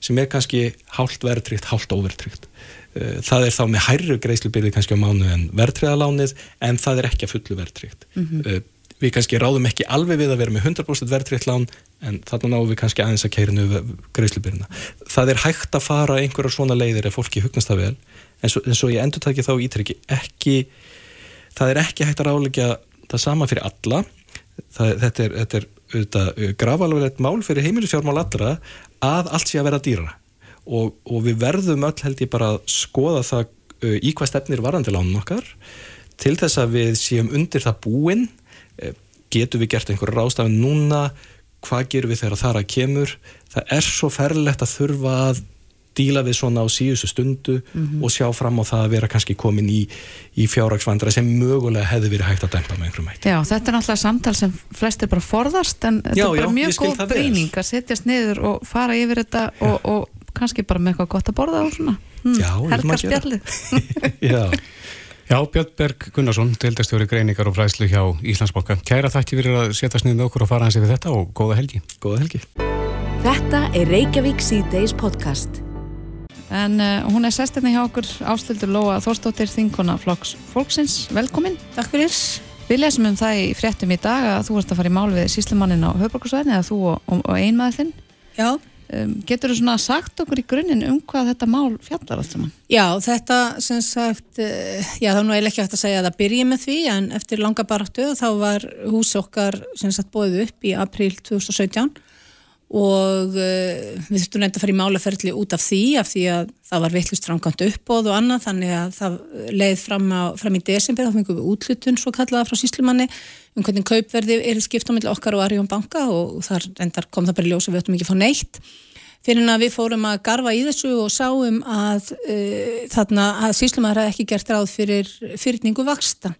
sem er kannski hálft verðtrygt, hálft overtrygt uh, það er þá með hærru greiðslubyrði kannski á mánu en verðtriðalánið en það er ekki að fullu verðtriðt mm -hmm. uh, við kannski ráðum ekki alveg við að vera með 100% verðtriðt lán en þannig náum við kannski aðeins að keira greiðslubyrðina. Það er hægt að fara einhverjar svona leiðir ef fólki hugnast það vel en svo, en svo ég endur taki þá ítrykki ekki, það er ekki hægt að ráleggja það sama fyrir alla. Það, þetta er, þetta er uh, grafalverðilegt mál fyrir heimilisfjármál allra að allt sé að vera dýra og, og við verðum öll held ég bara að skoða það uh, í hvað stefnir varandi lánum okkar. Til þess að við séum undir það búin uh, getum við gert einhverju rástafin núna? Hvað gerum við þegar það að kemur? Það er svo ferlegt að þurfa að díla við svona á síðustu stundu mm -hmm. og sjá fram á það að vera kannski komin í, í fjárraksvandra sem mögulega hefði verið hægt að dempa með einhverjum hætti. Já, þetta er náttúrulega samtal sem flestir bara forðast en þetta já, er bara já, mjög góð bríning að setjast niður og fara yfir þetta og, og kannski bara með eitthvað gott að borða og svona. Hmm, já, Helgar spjallið. já. Já, Björn Berg Gunnarsson, deildastjóri greiningar og fræslu hjá Íslandsbóka. Kæra þakki fyrir að setjast niður með okkur og fara hans yfir þetta og góða helgi. Góða helgi. Þetta er Reykjavík C-Days podcast. En uh, hún er sestirni hjá okkur ástildur Lóa Þórstóttir, þinkona Flokks Fólksins. Velkomin. Takk fyrir. Við lesum um það í fréttum í dag að þú ert að fara í mál við síslumannin á höfbrukarsvæðin eða þú og, og einmaður þinn. Já. Um, getur þú svona sagt okkur í grunninn um hvað þetta mál fjallar allt saman? Já, þetta sem sagt, uh, já þá nú er ekki hægt að segja að það byrji með því en eftir langa baráttu þá var húsi okkar sem sagt bóðið upp í april 2017 og uh, við þurftum reynda að fara í málaferðli út af því af því að það var vittlust framkvæmt uppbóð og annað þannig að það leið fram, á, fram í desember þá fengum við útlutun svo kallaða frá síslumanni um hvernig kaupverði er skipt á milli okkar og Arjón banka og þar reyndar kom það bara í ljós að við ættum ekki að fá neitt. Fyrir að við fórum að garfa í þessu og sáum að uh, þarna að síslumann hefði ekki gert ráð fyrir fyrirningu vaksta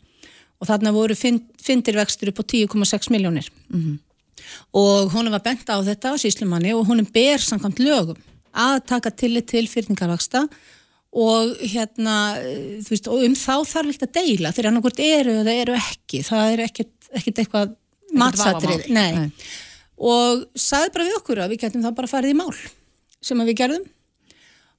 og þarna voru fyndir vextur upp á 10,6 miljónir mm -hmm og hún var bent á þetta á síslumanni og hún er ber samkvæmt lögum að taka tillit til fyrningarvaksta og hérna veist, og um þá þarf ekki að deila þegar hann okkur eru eða eru ekki. Það er ekkert, ekkert eitthvað matsatrið og sagði bara við okkur að við getum þá bara farið í mál sem við gerðum.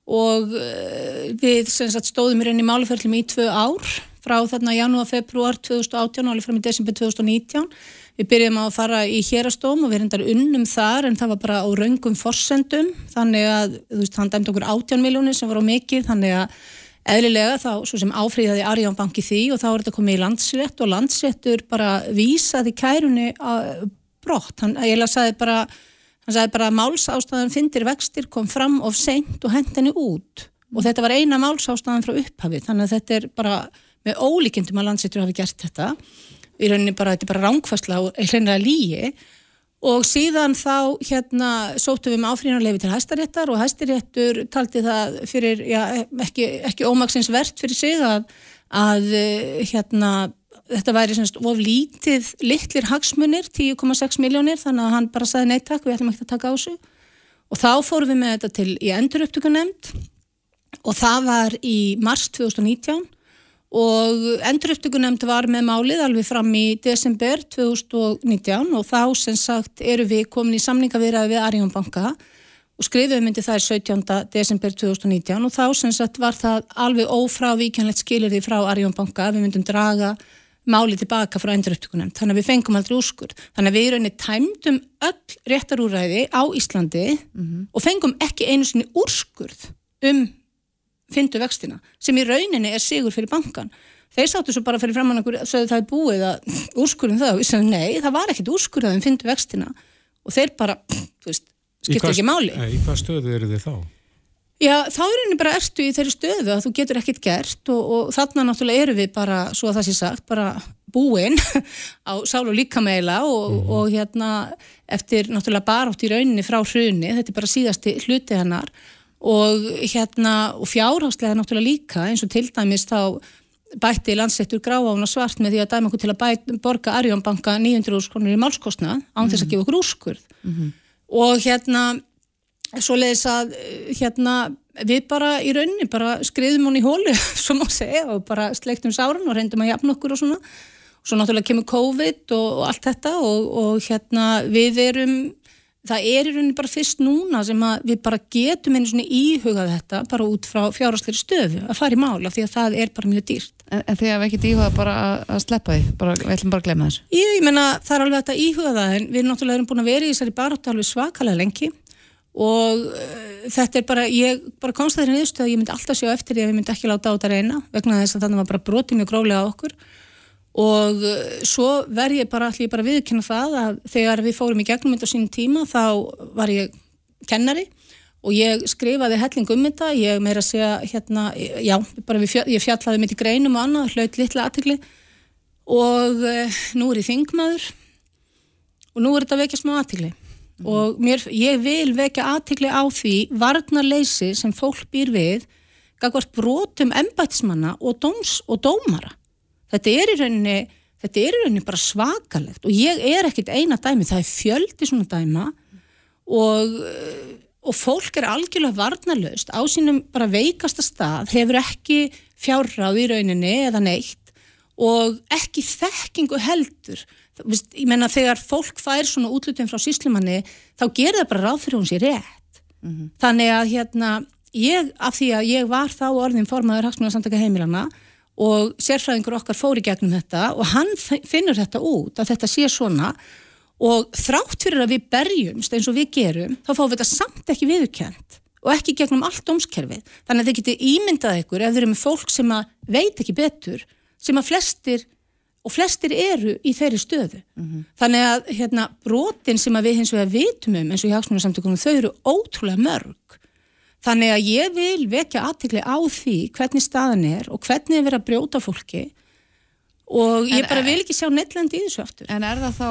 Og uh, við sagt, stóðum í reyni máluferðlum í tvö ár frá þarna janúar, februar 2018 og alveg fram í desember 2019 Við byrjum að fara í hérastóm og við erum unnum þar en það var bara á raungum forsendum. Þannig að þú veist hann dæmdi okkur 18 miljónir sem var á mikið þannig að eðlilega þá svo sem áfríðaði Arján banki því og þá er þetta komið í landsrétt og landsréttur bara vísaði kærunni brott. Hann eiginlega sagði bara, hann sagði bara að málsástæðan fyndir vextir kom fram of seint og hendt henni út. Og þetta var eina málsástæðan frá upphafi þannig að þetta er bara með ólíkindum að landsréttur hafi gert þetta í rauninni bara, þetta er bara ránkværsla og hleinlega lígi og síðan þá hérna sóttum við með áfrínarlefi til hæstaréttar og hæstaréttur taldi það fyrir, já, ekki, ekki ómaksins verðt fyrir sig að, að hérna þetta væri semst of lítið litlir hagsmunir, 10,6 miljónir þannig að hann bara saði neittak, við ætlum ekki að taka á þessu. Og þá fórum við með þetta til í enduruptökunemnd og það var í mars 2019 og enduröftugunemnd var með málið alveg fram í desember 2019 og þá sem sagt eru við komin í samningavirðaði við Arjón banka og skrifum myndi það er 17. desember 2019 og þá sem sagt var það alveg ófrávíkjanlegt skilirði frá Arjón banka við myndum draga málið tilbaka frá enduröftugunemnd þannig að við fengum aldrei úrskur þannig að við í rauninni tæmdum öll réttarúræði á Íslandi mm -hmm. og fengum ekki einu sinni úrskurð um fyndu vextina sem í rauninni er sigur fyrir bankan þeir sáttu svo bara fyrir framann okkur að það er búið að úrskurðum það og við sagðum nei, það var ekkit úrskurðað um fyndu vextina og þeir bara, þú veist, skiptir ekki máli Í hvað stöðu eru þið þá? Já, þá er henni bara ertu í þeirri stöðu að þú getur ekkit gert og, og þarna náttúrulega eru við bara, svo að það sé sagt, bara búinn á sál og líkameila og, mm -hmm. og hérna eftir náttúrulega barátt í rauninni frá hruni, þetta er bara síðasti hluti hennar og hérna og fjárhagslega náttúrulega líka eins og til dæmis þá bætti landsettur gráána svart með því að dæma okkur til að bæt, borga Arjónbanka 900 krónur í málskostna án þess að mhm. gefa okkur úrskurð mm -hmm. og hérna svo leiðis að hérna við bara í rauninni bara skriðum hún í hólu svo má segja og bara sleiktum sáran og reyndum að jafna okkur og svona og svo náttúrulega kemur COVID og, og allt þetta og, og hérna við erum það er í rauninni bara fyrst núna sem við bara getum einu svona íhugað þetta bara út frá fjárhásleiri stöðu að fara í mála því að það er bara mjög dýrt. En, en að við ekkert íhugað bara að, að sleppa því, bara, við ætlum bara að glemja þessu. Ég, ég menna það er alveg þetta íhugað það en við náttúrulega erum búin að vera í þessari baróttu alveg svakalega lengi og uh, þetta er bara, ég bara komst það í nýðustu að ég myndi alltaf sjá eftir því að við myndi ekki láta á þetta reyna vegna þess að þannig var bara brotið mjög gróflega á okkur og eh, svo verð ég bara allir bara viðkynna það að þegar við fórum í gegnum þetta á sínum tíma þá var ég kennari og ég skrifaði helling um þetta, ég meira að segja hérna, já, bara fjall, ég fjallaði mitt í greinum og annað, hlaut litla aðtikli og uh, nú er ég þingmaður og nú er þetta vekja smá aðtikli mm. og mér, ég vil vekja aðtikli á því varnarleysi sem fólk býr við gagvart brotum embætismanna og, dóms, og dómara þetta er í rauninni þetta er í rauninni bara svakalegt og ég er ekkit eina dæmi, það er fjöldi svona dæma og, og fólk er algjörlega varnalöst á sínum bara veikasta stað hefur ekki fjárráð í rauninni eða neitt og ekki þekkingu heldur ég menna þegar fólk fær svona útlutin frá síslumanni þá gerir það bara ráð fyrir hún sér rétt mm -hmm. þannig að hérna ég, af því að ég var þá orðin formaður hagsmunarsamtaka heimilana og sérfræðingur okkar fóri gegnum þetta og hann finnur þetta út að þetta sé svona. Og þrátt fyrir að við berjumst eins og við gerum þá fáum við þetta samt ekki viðkjönd og ekki gegnum allt ómskerfið þannig að þið getur ímyndað ykkur ef þið eru með fólk sem að veit ekki betur sem að flestir og flestir eru í þeirri stöðu. Mm -hmm. þannig að hérna brotin sem að við hins vegar vitum um eins og í hagsmunarsamtökunum þau eru ótrúlega mörg Þannig að ég vil vekja aðtikli á því hvernig staðan er og hvernig er verið að brjóta fólki og ég en, bara vil ekki sjá nettlandi í þessu aftur. En er það þá,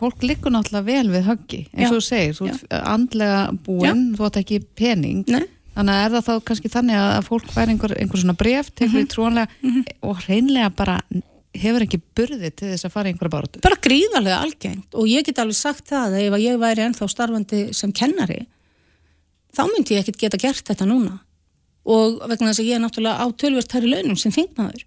fólk likur náttúrulega vel við höggi, eins og þú segir, þú ert andlega búinn, þú ætti ekki pening, Nei. þannig að er það þá kannski þannig að fólk væri einhver, einhver svona bref, tekur mm -hmm. í trónlega mm -hmm. og hreinlega bara hefur ekki burði til þess að fara einhverja báratu. Bara gríðarlega algengt og ég get alveg sagt það að ef ég væri ennþá starfandi sem kennari þá myndi ég ekkert geta gert þetta núna. Og vegna þess að ég er náttúrulega á tölvert hær í launum sem þingnaður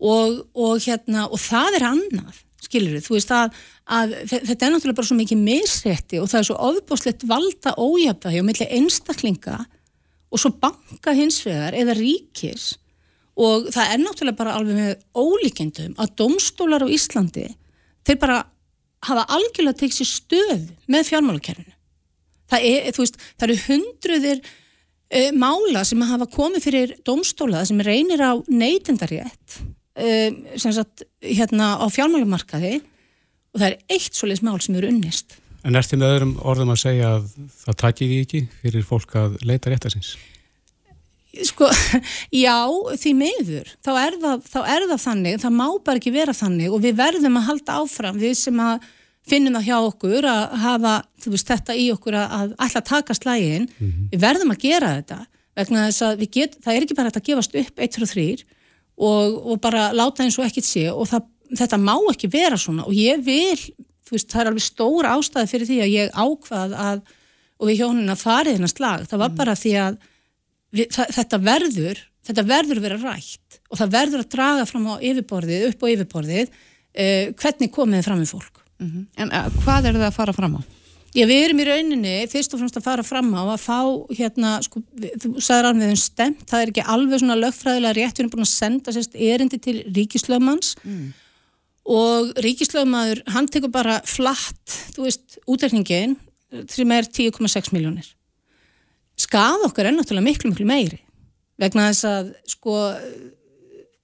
og, og hérna og það er annað skilur þú veist að, að þetta er náttúrulega bara svo mikið misrætti og það er svo ofbúslegt valda ójafnvægi og millir einstaklinga og svo banka hins vegar eða ríkis. Og það er náttúrulega bara alveg með ólíkendum að domstólar á Íslandi þeir bara hafa algjörlega tekið sér stöð með fjármálakerfinu það, er, veist, það eru hundruðir uh, mála sem hafa komið fyrir domstóla sem reynir á neytendarétt uh, sem sagt hérna á fjármálumarkaði og það er eitt svolítið mál sem eru unnist En er þetta með öðrum orðum að segja að það takir því ekki fyrir fólk að leita réttasins? Sko, já, því meður þá er, það, þá er það þannig, það má bara ekki vera þannig og við verðum að halda áfram við sem að finnum það hjá okkur að hafa veist, þetta í okkur að, alltaf taka slægin, mm -hmm. við verðum að gera þetta vegna þess að get, það er ekki bara að gefast upp 1, 2, 3 og, og bara láta eins og ekkit sé og það, þetta má ekki vera svona og ég vil, veist, það er alveg stóra ástæði fyrir því að ég ákvað að, og við hjónuna farið hennar slag, það var mm -hmm. bara því að við, það, þetta verður þetta verður að vera rætt og það verður að draga fram á yfirborðið, upp á yfirborðið eh, hvernig komið fram með fólk Mm -hmm. En uh, hvað er það að fara fram á? Já, við erum í rauninni fyrst og fremst að fara fram á að fá hérna, sko, þú sagður án við um stemt, það er ekki alveg svona lögfræðilega rétt, við erum búin að senda sérst erindi til ríkislöfmanns mm. og ríkislöfmaður hann tekur bara flatt þú veist, útrekningin sem er 10,6 miljónir skað okkar er náttúrulega miklu, miklu meiri vegna þess að sko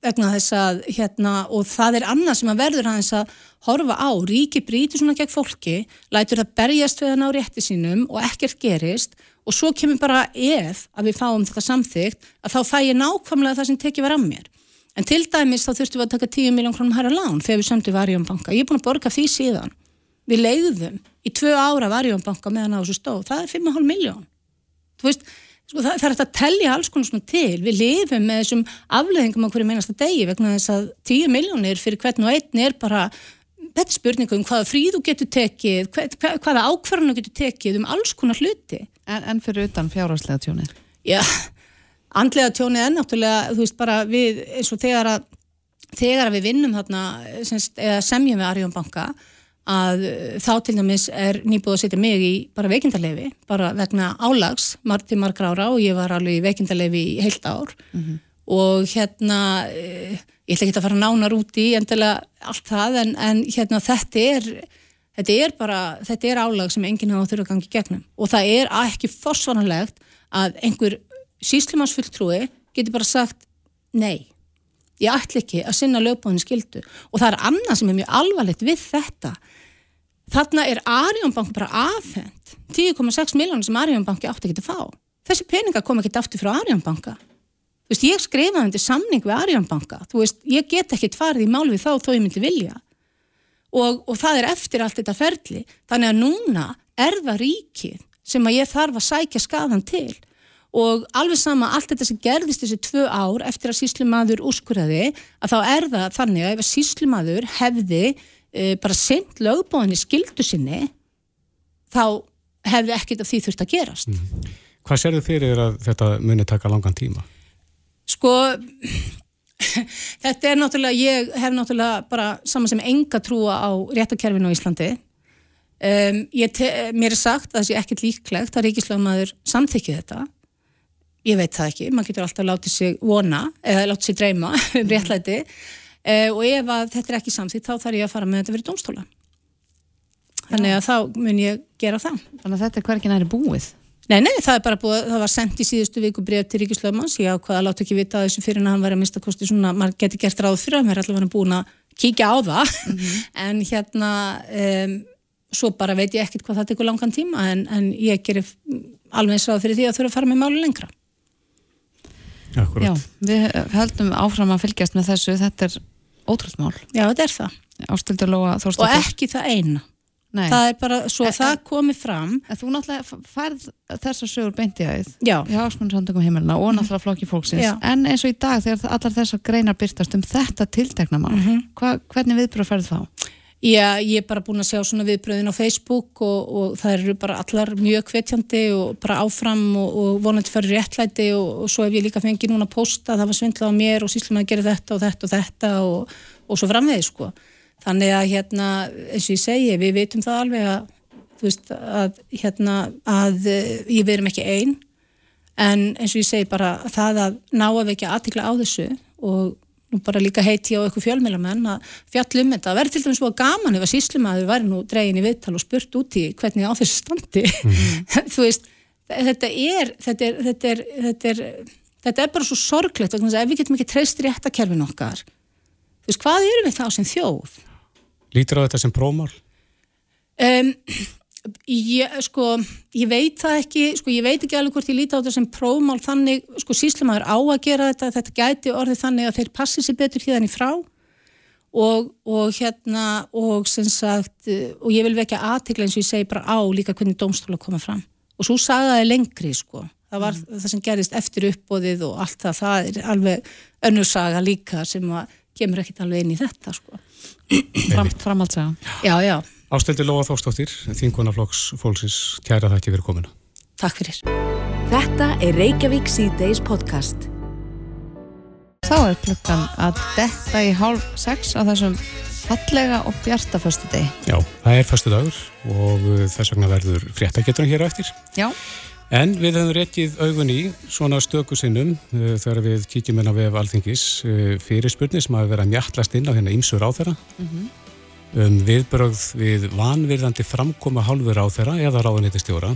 vegna þess að hérna og það er annað sem að verður hans að horfa á, ríki brítur svona gegn fólki, lætur það berjast við hann á rétti sínum og ekkert gerist. Og svo kemur bara ef að við fáum þetta samþygt að þá fæ ég nákvæmlega það sem tekið var að mér. En til dæmis þá þurftum við að taka 10 miljón krónum hæra lán þegar við sömdu varjónbanka ég er búin að borga því síðan. Við leiðum í tvö ára varjónbanka meðan á þessu stóð, það er 5,5 miljón þú veist Sko, það, það er að tellja alls konar svona til. Við lifum með þessum afleðingum á hverju meinasta degi vegna þess að 10 miljónir fyrir hvern og einn er bara, þetta spurningu um hvaða fríðu getur tekið, hvað, hvaða ákvarðanu getur tekið um alls konar hluti. En, en fyrir utan fjárhagslega tjónið? Já, andlega tjónið er náttúrulega, þú veist bara við, eins og þegar að, þegar að við vinnum þarna, semst, eða semjum við Arjónbanka, að uh, þá til dæmis er nýbúið að setja mig í bara veikindarlefi, bara vegna álags til margra ára og ég var alveg í veikindarlefi í heilt ár. Mm -hmm. og hérna, uh, ég ætla ekki að fara nánar út í endilega allt það en, en hérna þetta er, þetta er bara, þetta er álag sem enginn hafa þurfa að gangi gegnum. Og það er ekki forsvananlegt að einhver síslimansfulltrúi getur bara sagt nei ég ætla ekki að sinna lögbóðinu skildu og það er annað sem er mjög alvarlegt við þetta þarna er Arjónbank bara aðfend 10,6 miljónir sem Arjónbanki átti ekki að fá. Þessi peninga kom ekki aftur frá Arjónbanka þú veist ég skrifaði undir samning við Arjónbanka þú veist ég get ekki farið í mál við þá þó ég myndi vilja. Og, og það er eftir allt þetta ferli. Þannig að núna er það ríkið sem að ég þarf að sækja skadan til. Og alveg sama allt þetta sem gerðist þessi tvö ár eftir að síslumadur úrskurðaði að þá er það þannig að ef að síslumadur hefði bara sendt lögbóðinni skildu sinni þá hefði ekkert af því þurft að gerast. Mm. Hvað þið fyrir að þetta muni taka langan tíma? Sko þetta er náttúrulega, ég hef náttúrulega bara saman sem enga trúa á réttakerfinu á Íslandi um, mér er sagt að það sé ekkert líklegt að ríkislögmaður samþykja þetta ég veit það ekki, maður getur alltaf látið sig vona eða látið sig dreyma um réttlæti uh, og ef þetta er ekki samþýtt þá þarf ég að fara með þetta verið domstóla þannig að þá mun ég gera það. Þannig að þetta er hverkinn aðri búið? Nei, nei, það er bara búið, það var sendt í síðustu viku breyf til Ríkislöfmanns, ég ákvaða að láta ekki vita þessu fyrir en hann var að mista kosti svona, maður geti gert ráð fyrir að mér er allavega búin að kíkja á það. Mm -hmm. en hérna um, svo bara veit ég ekkert hvað það tekur langan tíma en, en ég gerir alveg eins ráð fyrir því að þurfa að fara með máli lengra. Akkurat. Já, við höldum áfram að fylgjast með þessu, þetta er ótrúld mál. Já, þetta er það. Ástildur Lóa Þórstóttir. Og ekki það eina. Nei. Það er bara, svo en, það komið fram. En þú náttúrulega færð þessar sögur beint í aðeins. Já. Já, ásmunnsandungum heimilina og náttúrulega flokki fólksins. Já. En eins og í dag þegar allar þessar greinar byrtast um þetta tiltekna mál, mm -hmm. hvernig viðbröð færð þá? Já, ég er bara búin að sjá svona viðbröðin á Facebook og, og það eru bara allar mjög hvetjandi og bara áfram og, og vonandi fyrir réttlæti og, og svo hef ég líka fengið núna að posta það var svindlað á mér og síslum að gera þetta og þetta og þetta og svo framvegið sko. Þannig að hérna, eins og ég segi, við veitum það alveg að, þú veist, að hérna, að ég verum ekki einn en eins og ég segi bara það að ná að vekja aðtikla á þessu og nú bara líka heiti á eitthvað fjölmjölamenn að fjallum þetta, það verður til dæmis búið gaman ef að síslumadur væri nú dregin í viðtal og spurt út í hvernig á þessu standi mm -hmm. þú veist, þetta er þetta er, þetta er, þetta er þetta er bara svo sorglegt, ef við getum ekki treyst réttakerfin okkar þú veist, hvað eru við þá sem þjóð? Lítur á þetta sem prómál? Um, Ég, sko, ég veit það ekki, sko, ég veit ekki alveg hvort ég líti á þetta sem prófmál þannig, sko, síslimaður á að gera þetta, þetta gæti orðið þannig að þeir passi sér betur hérna í frá og, og hérna, og sem sagt, og ég vil vekja aðtikla eins og ég segi bara á líka hvernig domstóla koma fram og svo sagaði lengri, sko, það var mm. það sem gerist eftir uppbóðið og allt það, það er alveg önnursaga líka sem að kemur ekkit alveg inn í þetta, sko. Fram, framhaldsaga. Já, já. Ásteldi Lóa Þórstóttir, þingunaflokks fólksins, kæra það ekki verið komina. Takk fyrir. Þetta er Reykjavík C-Days podcast. Þá er klukkan að detta í hálf sex á þessum fallega og bjarta förstu deg. Já, það er förstu dagur og uh, þess vegna verður fréttageturinn hér á eftir. Já. En við höfum réttið augun í svona stöku sinnum uh, þegar við kíkjum inn á vef alþingis uh, fyrirspurni sem hafi verið að mjallast inn á hérna ímsur á þeirra. Mm -hmm um viðbrögð við vanvirðandi framkoma hálfur á þeirra eða ráðunetistjóra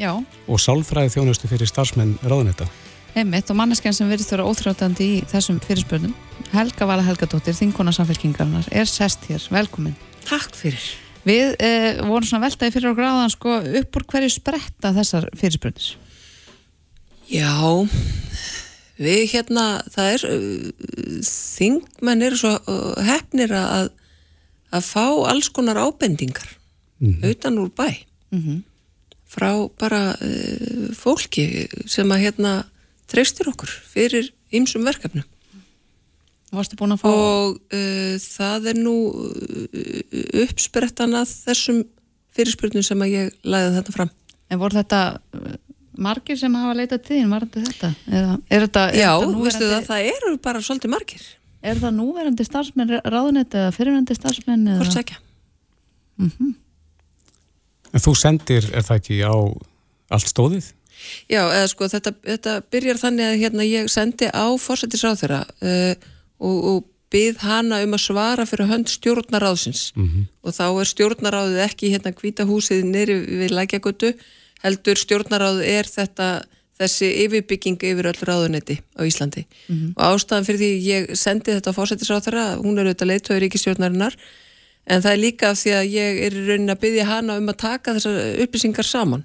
og sálfræði þjónustu fyrir starfsmenn ráðuneta. Emmitt og manneskjan sem verist að vera óþrjótandi í þessum fyrirspörnum, Helga Vala Helgadóttir, þingona samfélkingarnar, er sest hér. Velkomin. Takk fyrir. Við eh, vorum svona veltaði fyrir á gráðan sko upp úr hverju spretta þessar fyrirspörnir? Já, við hérna, það er, uh, þingmenn eru svo uh, hefnir að að fá alls konar ábendingar mm -hmm. utan úr bæ mm -hmm. frá bara uh, fólki sem að hérna treystir okkur fyrir ymsum verkefnum fá... og uh, það er nú uh, uppsprettan að þessum fyrirspurnum sem að ég læði þetta fram En voru þetta margir sem hafa leitað tíðin, var þetta? Eða, er þetta er Já, þetta veistu það, það eru bara svolítið margir Er það núverandi starfsmenn ráðnett eða fyrirverandi starfsmenn? Hvort sækja. En þú sendir, er það ekki á allt stóðið? Já, eða sko þetta, þetta byrjar þannig að hérna ég sendi á fórsættisráð þeirra uh, og, og byð hana um að svara fyrir hönd stjórnaráðsins Mhm. og þá er stjórnaráðið ekki hérna hvita húsið nýri við lækjagötu heldur stjórnaráðið er þetta þessi yfirbygging yfir öll ráðunetti á Íslandi. Og ástæðan fyrir því ég sendi þetta þeirra hún er auðvitað leiðtöður ríkistjórnarinnar en það er líka af því að ég er raunin að byggja hana um að taka þessar upplýsingar saman.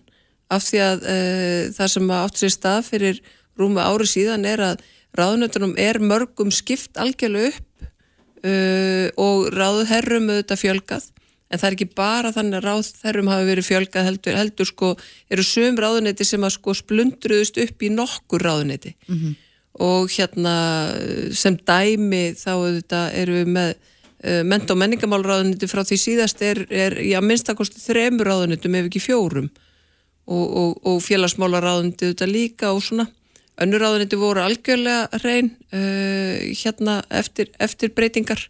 Af því að uh, það sem átt sér stað fyrir rúmi ári síðan er að ráðnöndunum er mörgum skipt algjörlega upp uh, og ráðherrum auðvitað fjölgað en það er ekki bara þannig að ráðherrum hafi verið fjölgað heldur, heldur sko eru söm ráðuneyti sem að sko splundruðust upp í nokkur ráðuneyti. Og hérna sem dæmi þá eru við með uh, ment- og menningamálráðuneyti frá því síðast er, er já, minnstakosti þremur ráðunetum ef ekki fjórum. Og, og, og félagsmálaráðuneyti auðvitað líka og svona. Önnur ráðuneyti voru algjörlega reyn uh, hérna eftir, eftir breytingar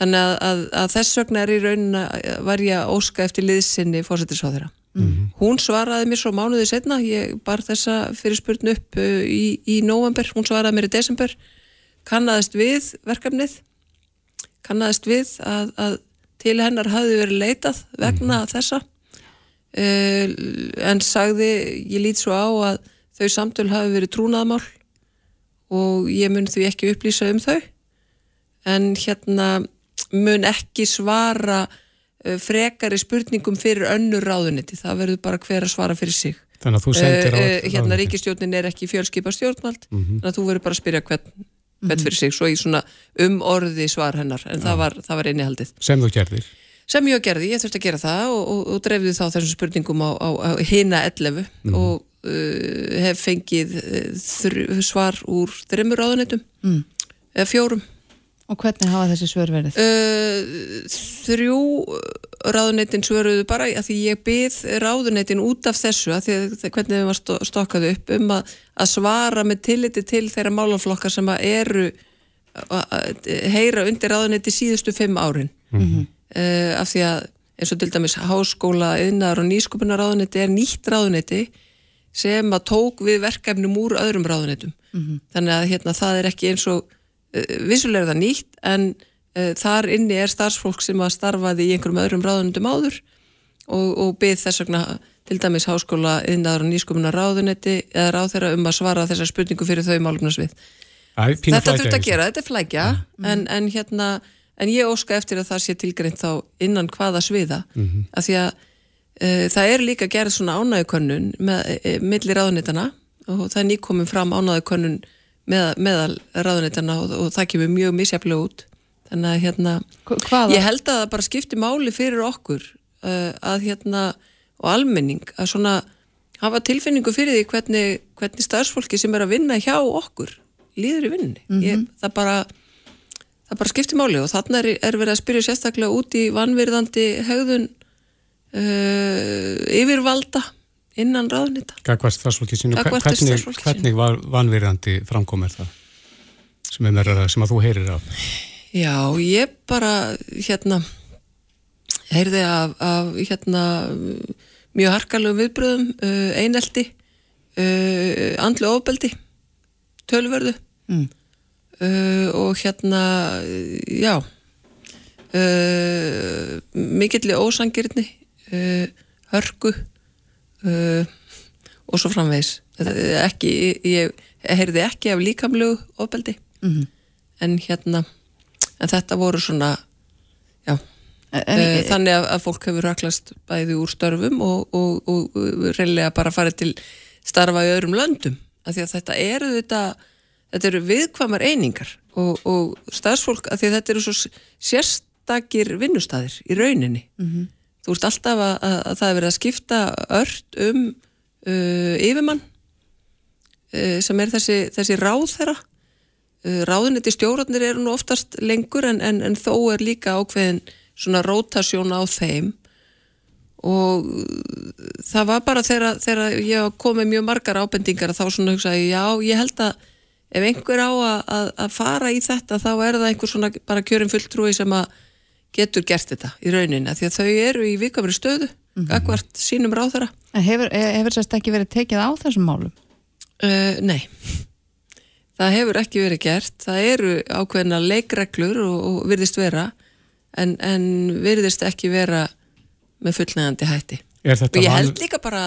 þannig að, að, að þess vegna er í raunin að var ég að óska eftir liðsinni fórsetisráðira hún svaraði mér svo mánuði setna ég bar þessa fyrirspurnu upp uh, í, í november, hún svaraði mér í desember. Kannaðist við verkefnið kannaðist við að, að til hennar hafði verið leitað vegna þessa. Uh, en sagði ég lít svo á að þau samtöl hafi verið trúnaðmál og ég mun því ekki upplýsa um þau. En hérna mun ekki svara uh, frekari spurningum fyrir önnur ráðuniti, það verður bara hver að svara fyrir sig. Þannig að þú sendir á Uh, hérna ríkistjórnin er ekki fjölskipa stjórnvald, þannig að þú verður bara að spyrja hvern, hvern fyrir sig, svo í svona um orði svar hennar, en það var, það var innihaldið. Sem þú gerðir. Sem ég gerði, ég þurfti að gera það og, og, og dreifði þá þessum spurningum á, á, á hina 11 og uh, hef fengið uh, svar úr þreymur ráðunitum, Mm. eða fjórum. Og hvernig hafa þessi svör verið? Uh, þrjú ráðuneytin svöruðu bara að því ég byð ráðuneytin út af þessu að því að hvernig þeim var stó- stokkað upp um að, að svara með tilliti til þeirra málaflokkar sem að eru að, heyra undir ráðuneyti síðustu fimm árin. Uh, af því að eins og til dæmis háskóla, yðnaðar og nýsköpunar ráðuneyti er nýtt ráðuneyti sem að tók við verkefnum úr öðrum ráðuneytum. Þannig að hérna, það er ekki eins og vissulega er það nýtt en uh, þar inni er starfsfólk sem að starfaði í einhverjum öðrum ráðunendum áður og, og byð þess vegna til dæmis háskóla, yðnaðar og nýsköpunar ráðuneyti eða ráðherra um að svara þessar spurningu fyrir þau málumnarsvið. Þetta þurft að gera, þetta er flækja en, en hérna, en ég óska eftir að það sé tilgreint þá innan hvaða sviða. Af því að uh, það er líka gerð svona ánægukönnun með, e, milli ráðunitana og það er nýkomin fram ánægukönnun með, meðal ráðunitana og, og það kemur mjög misjaflega út. Þannig að hérna Hva- Hvaða? ég held að það bara skipti máli fyrir okkur uh, að hérna og almenning að svona hafa tilfinningu fyrir því hvernig, hvernig starfsfólki sem er að vinna hjá okkur líður í vinninni ég, það bara það bara skipti máli og þarna er, er verið að spyrja sérstaklega út í vanvirðandi hegðun uh, yfirvalda innan ráðnita Gagvart starfsfólki sínu, Gagnvart hvernig, hvernig var vanvirðandi framkom er það sem, er sem að þú heyrir af? Já, ég bara hérna heyrði af, af hérna mjög harkalegu viðbröðum uh, einelti uh, andlu ofbeldi tölverðu Mm. uh, og hérna já uh, mikilli ósangirni uh, hörku uh, og svo er ekki, ég, heyrði ekki af líkamlegu ofbeldi. Mhm. en hérna en þetta voru svona já, En, uh, þannig að, að fólk hefur raklast bæði úr störfum og, og, og, reynilega bara farið til starfa í öðrum löndum. Af því að þetta eru þetta þetta eru viðkvamar einingar. Og, og starfsfólk, af því að þetta eru svo sérstakir vinnustæðir í rauninni þú ert alltaf að, að, að það er verið að skipta ört um uh, yfirmann uh, sem er þessi, þessi ráðherra. Uh, ráðuniti stjórnarnir eru nú oftast lengur en, en, en þó er líka ákveðin svona rótasjón á þeim. Og uh, það var bara þegar, ég kom með mjög margar ábendingar þá svona hugsaði já, ég held að ef einhver á að, að, fara í þetta þá er það einhver svona bara kjörin fulltrúi sem að getur gert þetta í rauninni því að þau eru í vikamri stöðu mm -hmm. akkvart sínum ráðara hefur, eh, hefur sérst ekki verið tekið á þessum málum? Uh, nei það hefur ekki verið gert það eru ákveðna leikreglur og, og virðist vera en, en virðist ekki vera með fullnægandi hætti Er og þetta ég held líka bara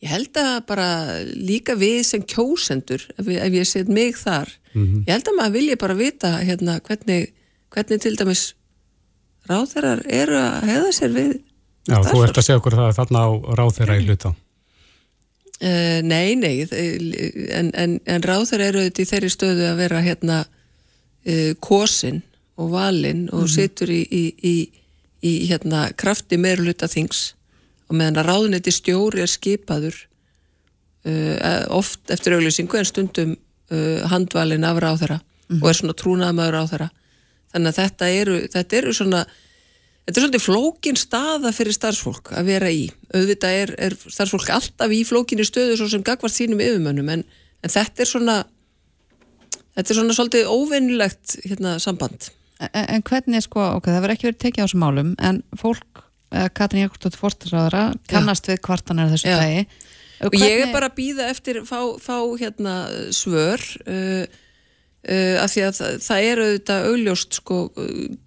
ég held að bara líka við sem kjósendur ef, ég- ef ég set mig þar Mhm. ég held að maður vilja bara vita hérna, hvernig, hvernig til dæmis ráðherrar eru að hefða sér við Já, þú starfsfólk. ert að segja okkur það að þarna á ráð þeirra í hluta. Uh, nei, nei, en, en, en ráður eru auðvitað í þeirri stöðu að vera hérna uh, kosin og valin og situr í, í, í, í hérna krafti meiruluta þings. Og meðan að ráðuneti stjóri er skipaður uh, oft eftir auglýsingu en stundum handvalin af ráðara og er svona trúnaðamaður ráðara þannig að þetta eru, þetta eru svona Þetta er svolítið flókin staða fyrir starfsfólk að vera í. Auðvitað er, er starfsfólk alltaf í flókinni stöðu svo sem gagvart sínum yfirmönnum en, en þetta er svona þetta er svona svolítið óvinnilegt hérna, samband. En, en hvernig sko, ok, það verður ekki verið tekið á þessum málum en fólk, eh, Katrin Jakobsdóttir Forstisráðara, kannast við kvartanir af þessu Já. tægi Og ég er bara að býða eftir fá, fá hérna svör uh, uh, af því að það, það er auðvitað augljóst sko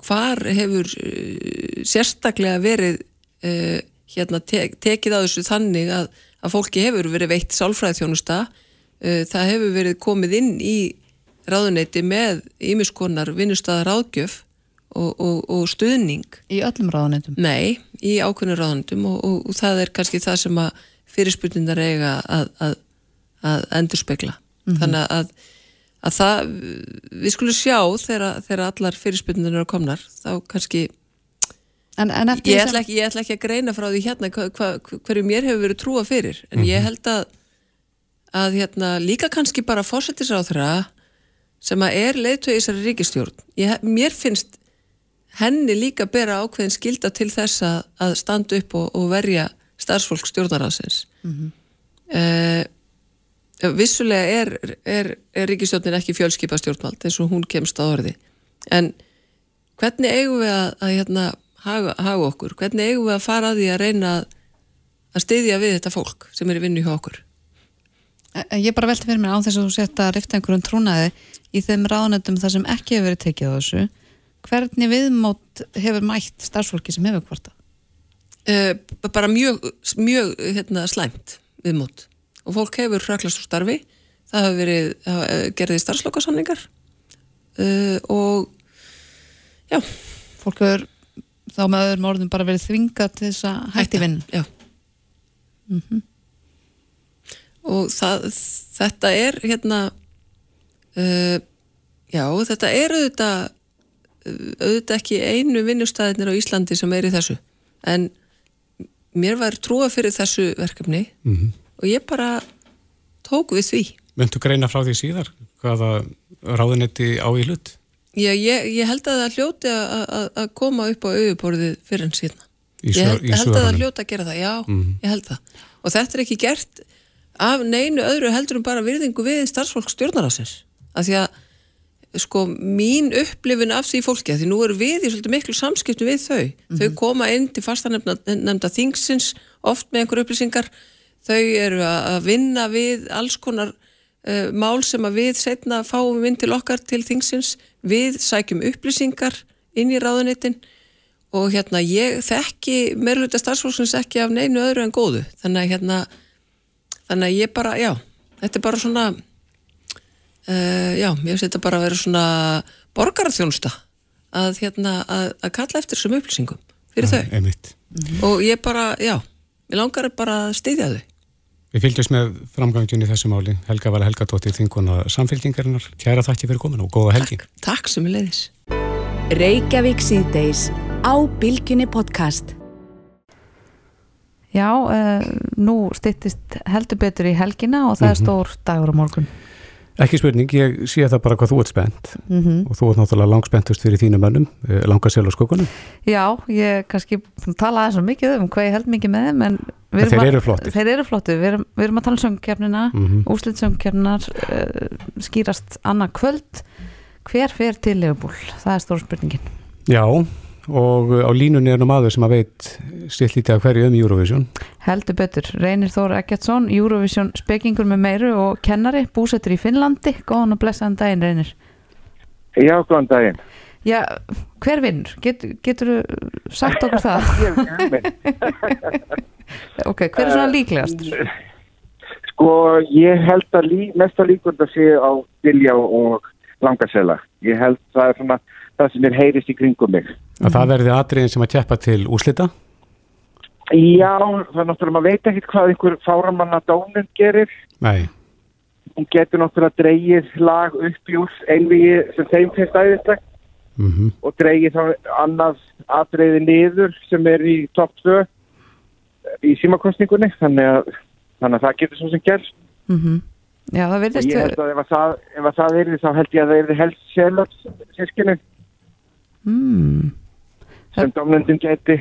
hvar hefur uh, sérstaklega verið uh, hérna tek, tekið á þessu þannig að, að fólki hefur verið veitt sálfræðþjónusta það hefur verið komið inn í ráðuneyti með ímiskonar vinnustæða ráðgjöf og, og, og stuðning í öllum ráðanetum. Nei, í ákveðinu ráðundum og, og, það er kannski það sem að fyrirspurnindar eiga að, að, að endurspegla. Þannig að, að það, við skulum sjá þegar, þegar allar fyrirspurnindar eru komnar, þá kannski, En, en ég ætla, ekki, ég ætla ekki að greina frá því hérna hva, hva, hverju mér hefur verið trúa fyrir, en ég held að, að hérna, líka kannski bara fórsetisráþra sem að er leiðtöð í þessari ríkistjórn. Ég, mér finnst henni líka bera ákveðin skilda til þess að, að standa upp og, og verja starfsfólk stjórnaráðsins. Mm vissulega er, er, er ríkistjórnin ekki fjölskipa stjórnvald eins og hún kemst að orði. En hvernig eigum við að, að hérna, haga, haga okkur? Hvernig eigum við að fara að því að reyna að, að styðja við þetta fólk sem er í vinnu hjá okkur? Ég bara velti fyrir mér á þess að þú sett að rifta einhverjum trúnaði í þeim ráðanetum þar sem ekki hefur verið tekið á þessu. Hvernig viðmót hefur mætt starfsfólki sem hefur kvartað? Uh, bara mjög, mjög hérna, slæmt viðmót og fólk hefur hraklast úr starfi. Það hefur verið, uh, gerðið starfslokasamningar. Uh, og já, Fólk hefur þá með öðrum orðum bara verið þvingað til þess að hætti vinn. já. Og það, þetta er hérna uh, já, þetta er auðvitað auðvitað ekki einu vinnustæðinir á Íslandi sem er í þessu. En mér var trúa fyrir þessu verkefni og ég bara tók við því. Myndu greina frá því síðar hvaða ráðunetti á í hlut? ég, ég, ég held að það hljóti að- að að koma upp á auðuborðið fyrir en síðan ég held, ég held að það hljóta að gera það, já, ég held það. Og þetta er ekki gert af neinu öðru heldur um bara virðingu við starfsfólk stjórnarásins af því að sko mín upplifin af því fólki að því nú eru við í svolítið miklu samskiptum við þau. Þau koma inn til fastanemnda þingsins oft með einhver upplýsingar þau eru að vinna við alls konar uh, mál sem að við setna fáum inn til okkar til þingsins. Við sækjum upplýsingar inn í ráðunitin og hérna ég þekki meirluta starfsfólksins ekki af neinu öðru en góðu. Þannig að hérna þannig að ég bara, já, þetta er bara svona uh, já, mér finnst þetta bara að vera svona borgarþjónusta að hérna, að, að kalla eftir þessum upplýsingum fyrir þau. Einmitt. og ég bara, já, mér langar bara að styðja þau Við fylgjumst með framgangin í þessu máli. Helga Vala Helgadóttir, þinguna samfélkingarinnar. Kæra þakki fyrir komin og góða helgi. Takk, takk sem er leiðis Reykjavík síðdeis á Bilginni podcast. Já, uh, nú styttist heldur betur í helgina og það er stór dagur á morgun. Ekki spurning, ég sé það bara hvað þú ert spennt Mm og þú ert náttúrulega langspenntust fyrir þínum mönnum, eh, langa sel og skokkunum. Já, ég kannski tala aðeins svo mikið um hvað ég held mikið með þeim en En þeir eru flottir. Þeir eru flottir, við erum, við erum að tala um söngkefnina, mm. -hmm. úslitsöngkefninar uh, skýrast annað kvöld. Hver fer til Leifbúl? Það er stóra spurningin. Já, og á línunni er nú maður sem að veit stilt lítið að hverju um Eurovision. Heldur betur, Reynir Þór Eggertsson, Eurovision spekingur með meiru og kennari, búsettur í Finnlandi. Góðan og blessaðan daginn, Reynir. Já, góðan daginn. Já, hver vinnur? Get, getur þú sagt okkur það? ok, hver er svona líklegast? Sko, ég held að lí, mesta líkund að sé á Dilja og Langarsela. Ég held það er svona það sem er heyrist í kringum mig. Að það verði atriðin sem að keppa til úslita? Já, það er náttúrulega, maður veit ekki hvað einhver fáramanna dónun gerir. Nei. Hún getur náttúrulega dreigið lag upp í úr einvigi sem þeim finnst æðislegt Mm -hmm. og dreigið þá annað atriði niður sem er í topp 2 í símakostningunni þannig að, þannig að það getur svo sem gerst Mm -hmm. Já, það og virðist ég held að ef að það, ef að það er þá held ég að það er helst sjálfs sískinu mm, sem domnendin geti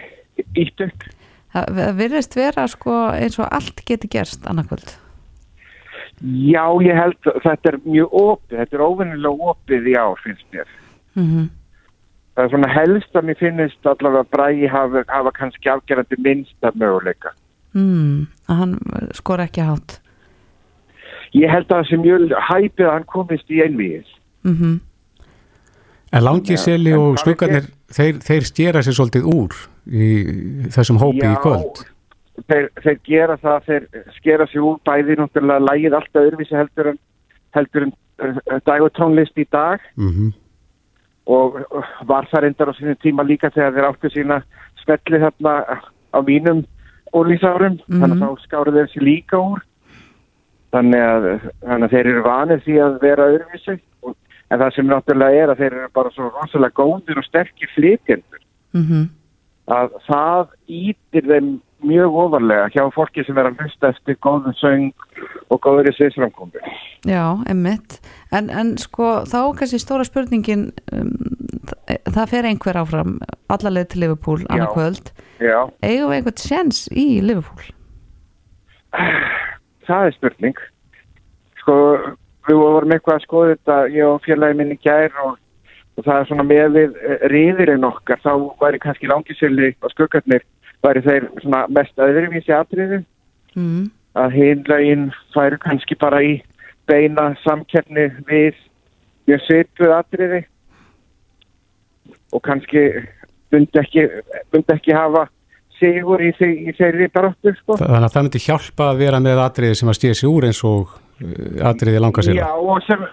ítt upp. Það virðist vera sko eins og allt geti gerst annarkvöld. Já, ég held þetta er mjög opið, þetta er óvennilega opið í ár finnst mér. Mm það er svona helst að mér finnist allavega að Bræi hafa, hafa kannski afgerandi minnsta möguleika. Mm, að hann skor ekki hátt. ég held að það sem mjög hæpið að hann komist í einvíðis Mm En Langiseli Já, og skuggarnir, þeir, þeir stjera sér svolítið úr í þessum hópi í kvöld. þeir, þeir gera það, þeir skera sig úr bæði náttúrulega lægið alltaf öðruvísi heldur en, heldur en uh, dagotónlist í dag. Mm og uh, var það reyndar á sínum tíma líka þegar þeir áttu sína smelli þarna á mínum ólísárum, Mhm. þannig að þá skáru þeir sér líka úr. Þannig að, þannig að þeir eru vanir því að vera öðruvísi. Og, en það sem náttúrulega er að þeir eru bara svo rosalega góðir og sterkir flytjendur -hmm. að það ítir þeim mjög ofarlega hjá fólki sem er að hlusta eftir góðum söng og góður í sviðsframkombi. Já, emmitt. En, en sko þá kannski stóra spurningin um, það, fer einhver áfram allarleið til Liverpool annarkvöld. Já, Eigum við einhvern sjens í Liverpool? það er spurning. Sko, við vorum eitthvað að skoða þetta, ég og félagi minni gær og, og það er svona með við riðirinn okkar, þá væri kannski langisili og skuggarnir væri þeir svona mest öðruvísi atriði Mm. að hinlaugin færu kannski bara í beina samkeppni við mjög svipuð atriði og kannski myndi ekki, ekki hafa sigur í, í þeirri baróttu sko. Þannig að það myndi hjálpa að vera með atriði sem að stjera sér úr eins og atriði Langaseli. Já, og sem,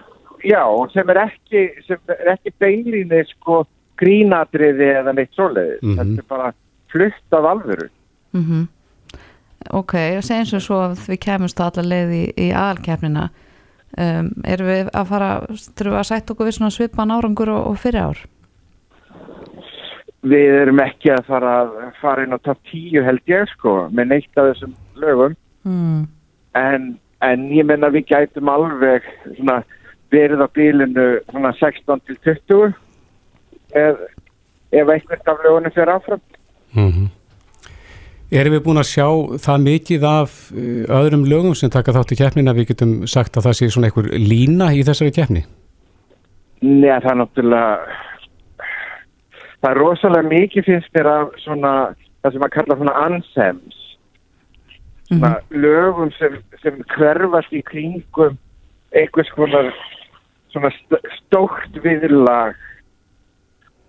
já, og sem er ekki sem er ekki beinlíni sko grínatriði eða neitt svoleiðis Mhm. þetta er bara flutt af alvöru Mm Ok, og segjum svo svo að við kemumst allar leið í, í aðalkeppnina um, erum við að fara þurfum við að sætta okkur við svona svipan árangur og, og fyrir ár við erum ekki að fara að fara inn á top 10 held ég sko með neitt af þessum lögum mm. en, en ég menna við gætum alveg svona, verið á bílinu svona 16 til 20 ef, ef einhvert af lögunum fyrir áfram. Mm Erum við búin að sjá það mikið af uh, öðrum lögum sem taka þátt í keppnina? Við getum sagt að það sé svona einhver lína í þessari keppni? Nei, það er náttúrulega það er rosalega mikið finnst mér af svona það sem að kalla svona anthems svona lögum sem, sem hverfast í kringum einhvers konar svona st stórt viðlag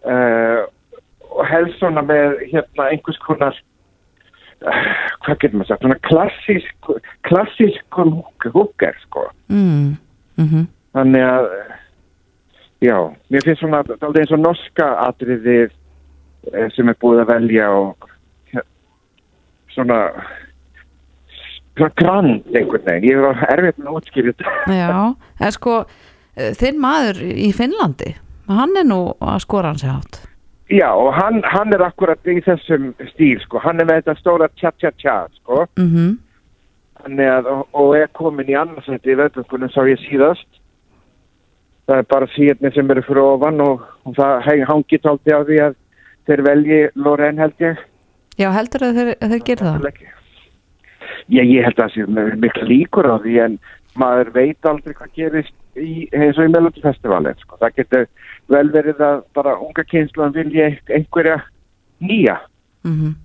uh, og helst svona með hérna einhvers konar uh, hvað getur maður sagt svona klassísk klassískum húker sko Mm. Mm þannig að já, mér finnst svona aldrei eins og norska atriðið eh, sem er búið að velja og ja, svona svona grand einhvern veginn, ég er erfitt með að útskýra þetta. Já, en sko eh, þinn maður í Finnlandi hann er nú að skora hans átt Já, og hann, hann er akkurat í þessum stíl, sko, hann er með þetta stóra tja-tja-tja, sko, mm Þannig að, og, er komin í annarsætti í veðböngunum sá ég síðast. Það er bara síðan sem eru fyrir ofan og, og það heng- hangið tólti á því að þeir velji Loren held ég. Já, heldur að þeir, þeir gera það? Já, ég held að það sé með mikla líkur á því en maður veit aldrei hvað gerist í, eins og í Melody Festivalin sko. það getur vel verið að bara unga kynslan vilja einhverja nýja. Mm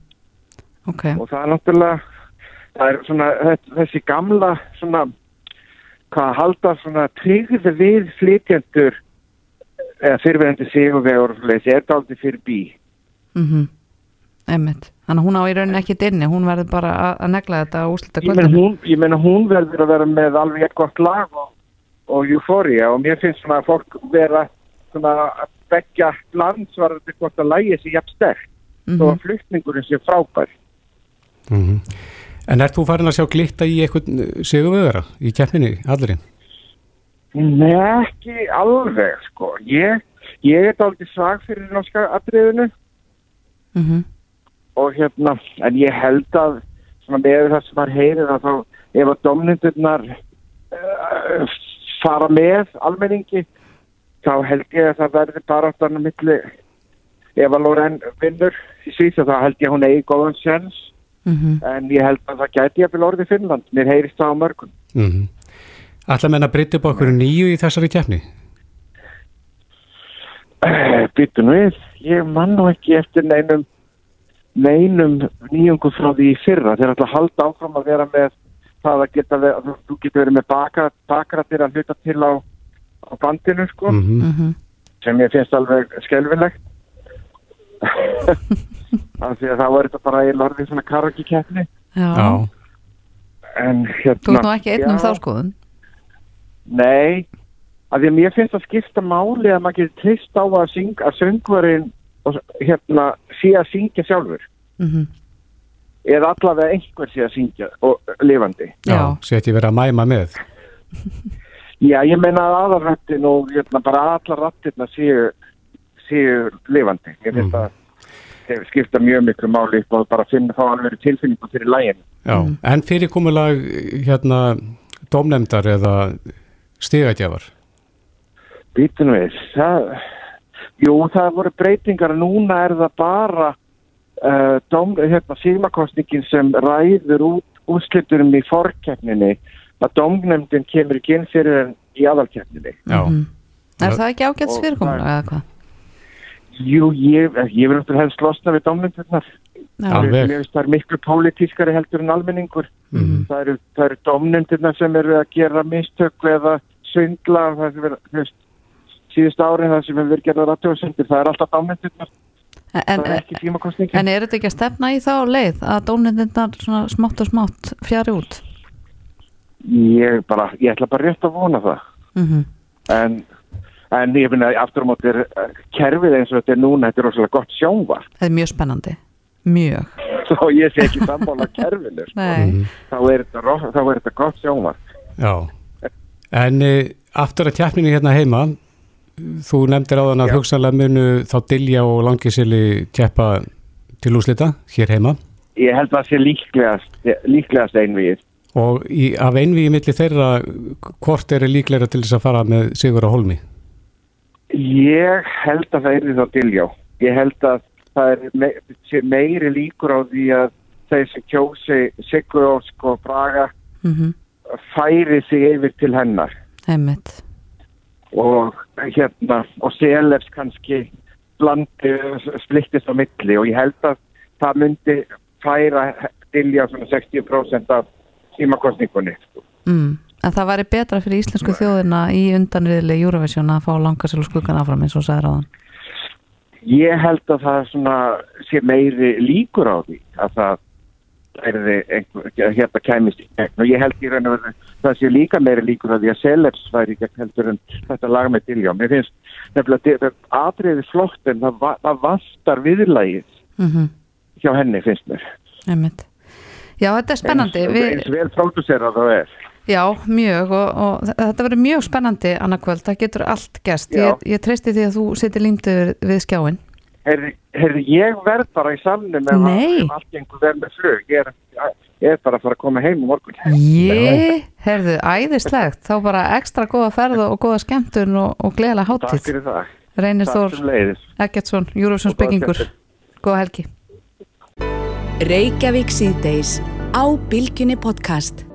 ok, og það er náttúrulega það er svona þessi gamla svona hvað halda svona tryggði við flytjendur eða fyrirverandi sigurvegur og svoleiðis, er aldrei fyrir bí. Mhm einmitt, þannig að hún á í rauninni ekkit inni hún verður bara að, að negla þetta og úslita ég meina hún, ég meina hún verður að vera með alveg eitt gott lag og, og eufória og mér finnst svona að fólk vera svona að begja landsvarandi hvort að lægi sér jafn sterkt Mhm. þó að flutningurinn sé frábær. Mm En ert þú farin að sjá glitta í eitthvað sigurvegara í keppninni, allurinn? Nei, ekki alveg sko. Ég, ég er aldrei svag fyrir norska atriðinu. Mhm og hérna, en ég held að svona með það sem maður heyrir að þá ef að domnindurnar uh, fara með almenningi þá held ég að það verði bara þannig milli ef að Loren vinnur í síðan þá held ég að hún eigi góðan sjans mhm. En ég held að það gæti að byrja orðið Finnland mér heyrist það á mörgum. Mm -hmm. Ætla menn að breytta upp okkur nýju í þessari keppni? Byttu nú við, ég man nú ekki eftir neinum neinum nýjungum frá því fyrra. Þeir ætla að halda áfram að vera með það að geta verið, að þú getur verið með baka, bakrættir að hluta til á, á bandinu sko Mm mhm. sem ég finnst alveg skelvilegt af því að það var þetta bara í lorðið svona karaoke keppni já, Já. en hérna þú ert nú ekki einn um þá skoðun? Nei, af því að mér finnst að skipta máli að maður getur trist á að syng að söngvarinn og hérna sé að syngja sjálfur mhm eða allavega einhver sé að syngja og lifandi. já, Sé ekki verið að mæma með. Já, ég meina að aðarrættin og hérna, bara allar rættirna séu, séu lifandi. Ég finnst að þeir skipta mjög miklu máli og bara finna þá alveg tilfinningu fyrir lægin. Já. En fyrirkomulag hérna dómnefndar eða stigagjafar? Býtum við, það, jú, það voru breytingar, núna er það bara uh, dóm, hérna, símakostningin sem ræður út úrslitunum í forkeppninni að dómnefndin kemur ekki inn fyrir en í aðalkeppninni. Já. Mhm. er það ekki ágætt Og fyrirkomulega eða hvað? Jú, ég, ég vil náttúrulega helst losna við finnst það er miklu pólitískari heldur en almenningur. Mhm. Það eru, það eru dómnefndirnar sem eru að gera mistökku eða svindla, það sem er, þú veist, síðust árið það sem hefur verið gerðar aðtjóðsendir, það er alltaf dómnefndirnar, en, það er ekki símakostningin. en er þetta ekki að stefna í þá leið að dómnefndinnar svona smátt og smátt fjari út? Ég bara, ég ætla bara rétt að vona það. Mhm En, en ég finna aftur á móti er eh, kerfið eins og þetta er núna, þetta er rosalega gott sjónvar. Það er mjög spennandi, mjög Svo ég sé ekki sammála kerfinu, sko. Nei, Þá er þetta, þá er þetta gott sjónvar. Já. En e, aftur að keppninu hérna heima, þú nefndir á þann að hugsanlega munu þá Dilja og Langisili keppa til úslita hér heima Ég held að það sé líklegast, líklegast einvið. og í, af einvíi milli þeirra hvort eru líklega til þess að fara með Sigur á Holmi? Ég held að það er því þá diljá. Ég held að það er me meiri líkur á því að sem kjósi Sigur og Braga mhm, færi sig yfir til hennar. einmitt og hérna og Selefs kannski blandi, splittist á milli og ég held að það myndi færa dilja svona 60% af símakostningunni. mm. En það væri betra fyrir íslensku þjóðina í undanriðli Eurovision að fá langarsel og skuggan áfram eins og sagði ráðan Ég held að það svona sé meiri líkur á því að það hérna kæmist í gegn. Og ég held í raun og veru það sé líka meiri líkur á því að Selefs væri í gegn heldur en þetta lag með Diljá. Mér finnst nefnilega þetta atriði flott en það, það vastar viðlægið mm hjá henni finnst mér. Einmitt. Já, þetta er spennandi. Eins, Við, eins vel pródúserað það er. Já, mjög. Og, og þetta verður mjög spennandi annarkvöld, það getur allt gerst. Ég, ég treysti því að þú sitir límdur við skjáin Herði, ég verð bara í samnum ef, allt gengur vel með flug. Ég er, ég er bara að fara að koma heim á morgun. Ég, herðu, æðislegt. Þá bara ekstra góða ferð og góða skemmtun og, og gleðilega Takk hátíð. fyrir það. Reynir Takk Þór Eggertsson, Júrufsson skemmtun. Góða helgi. Reykjavík síðdeis á Bilginni podcast.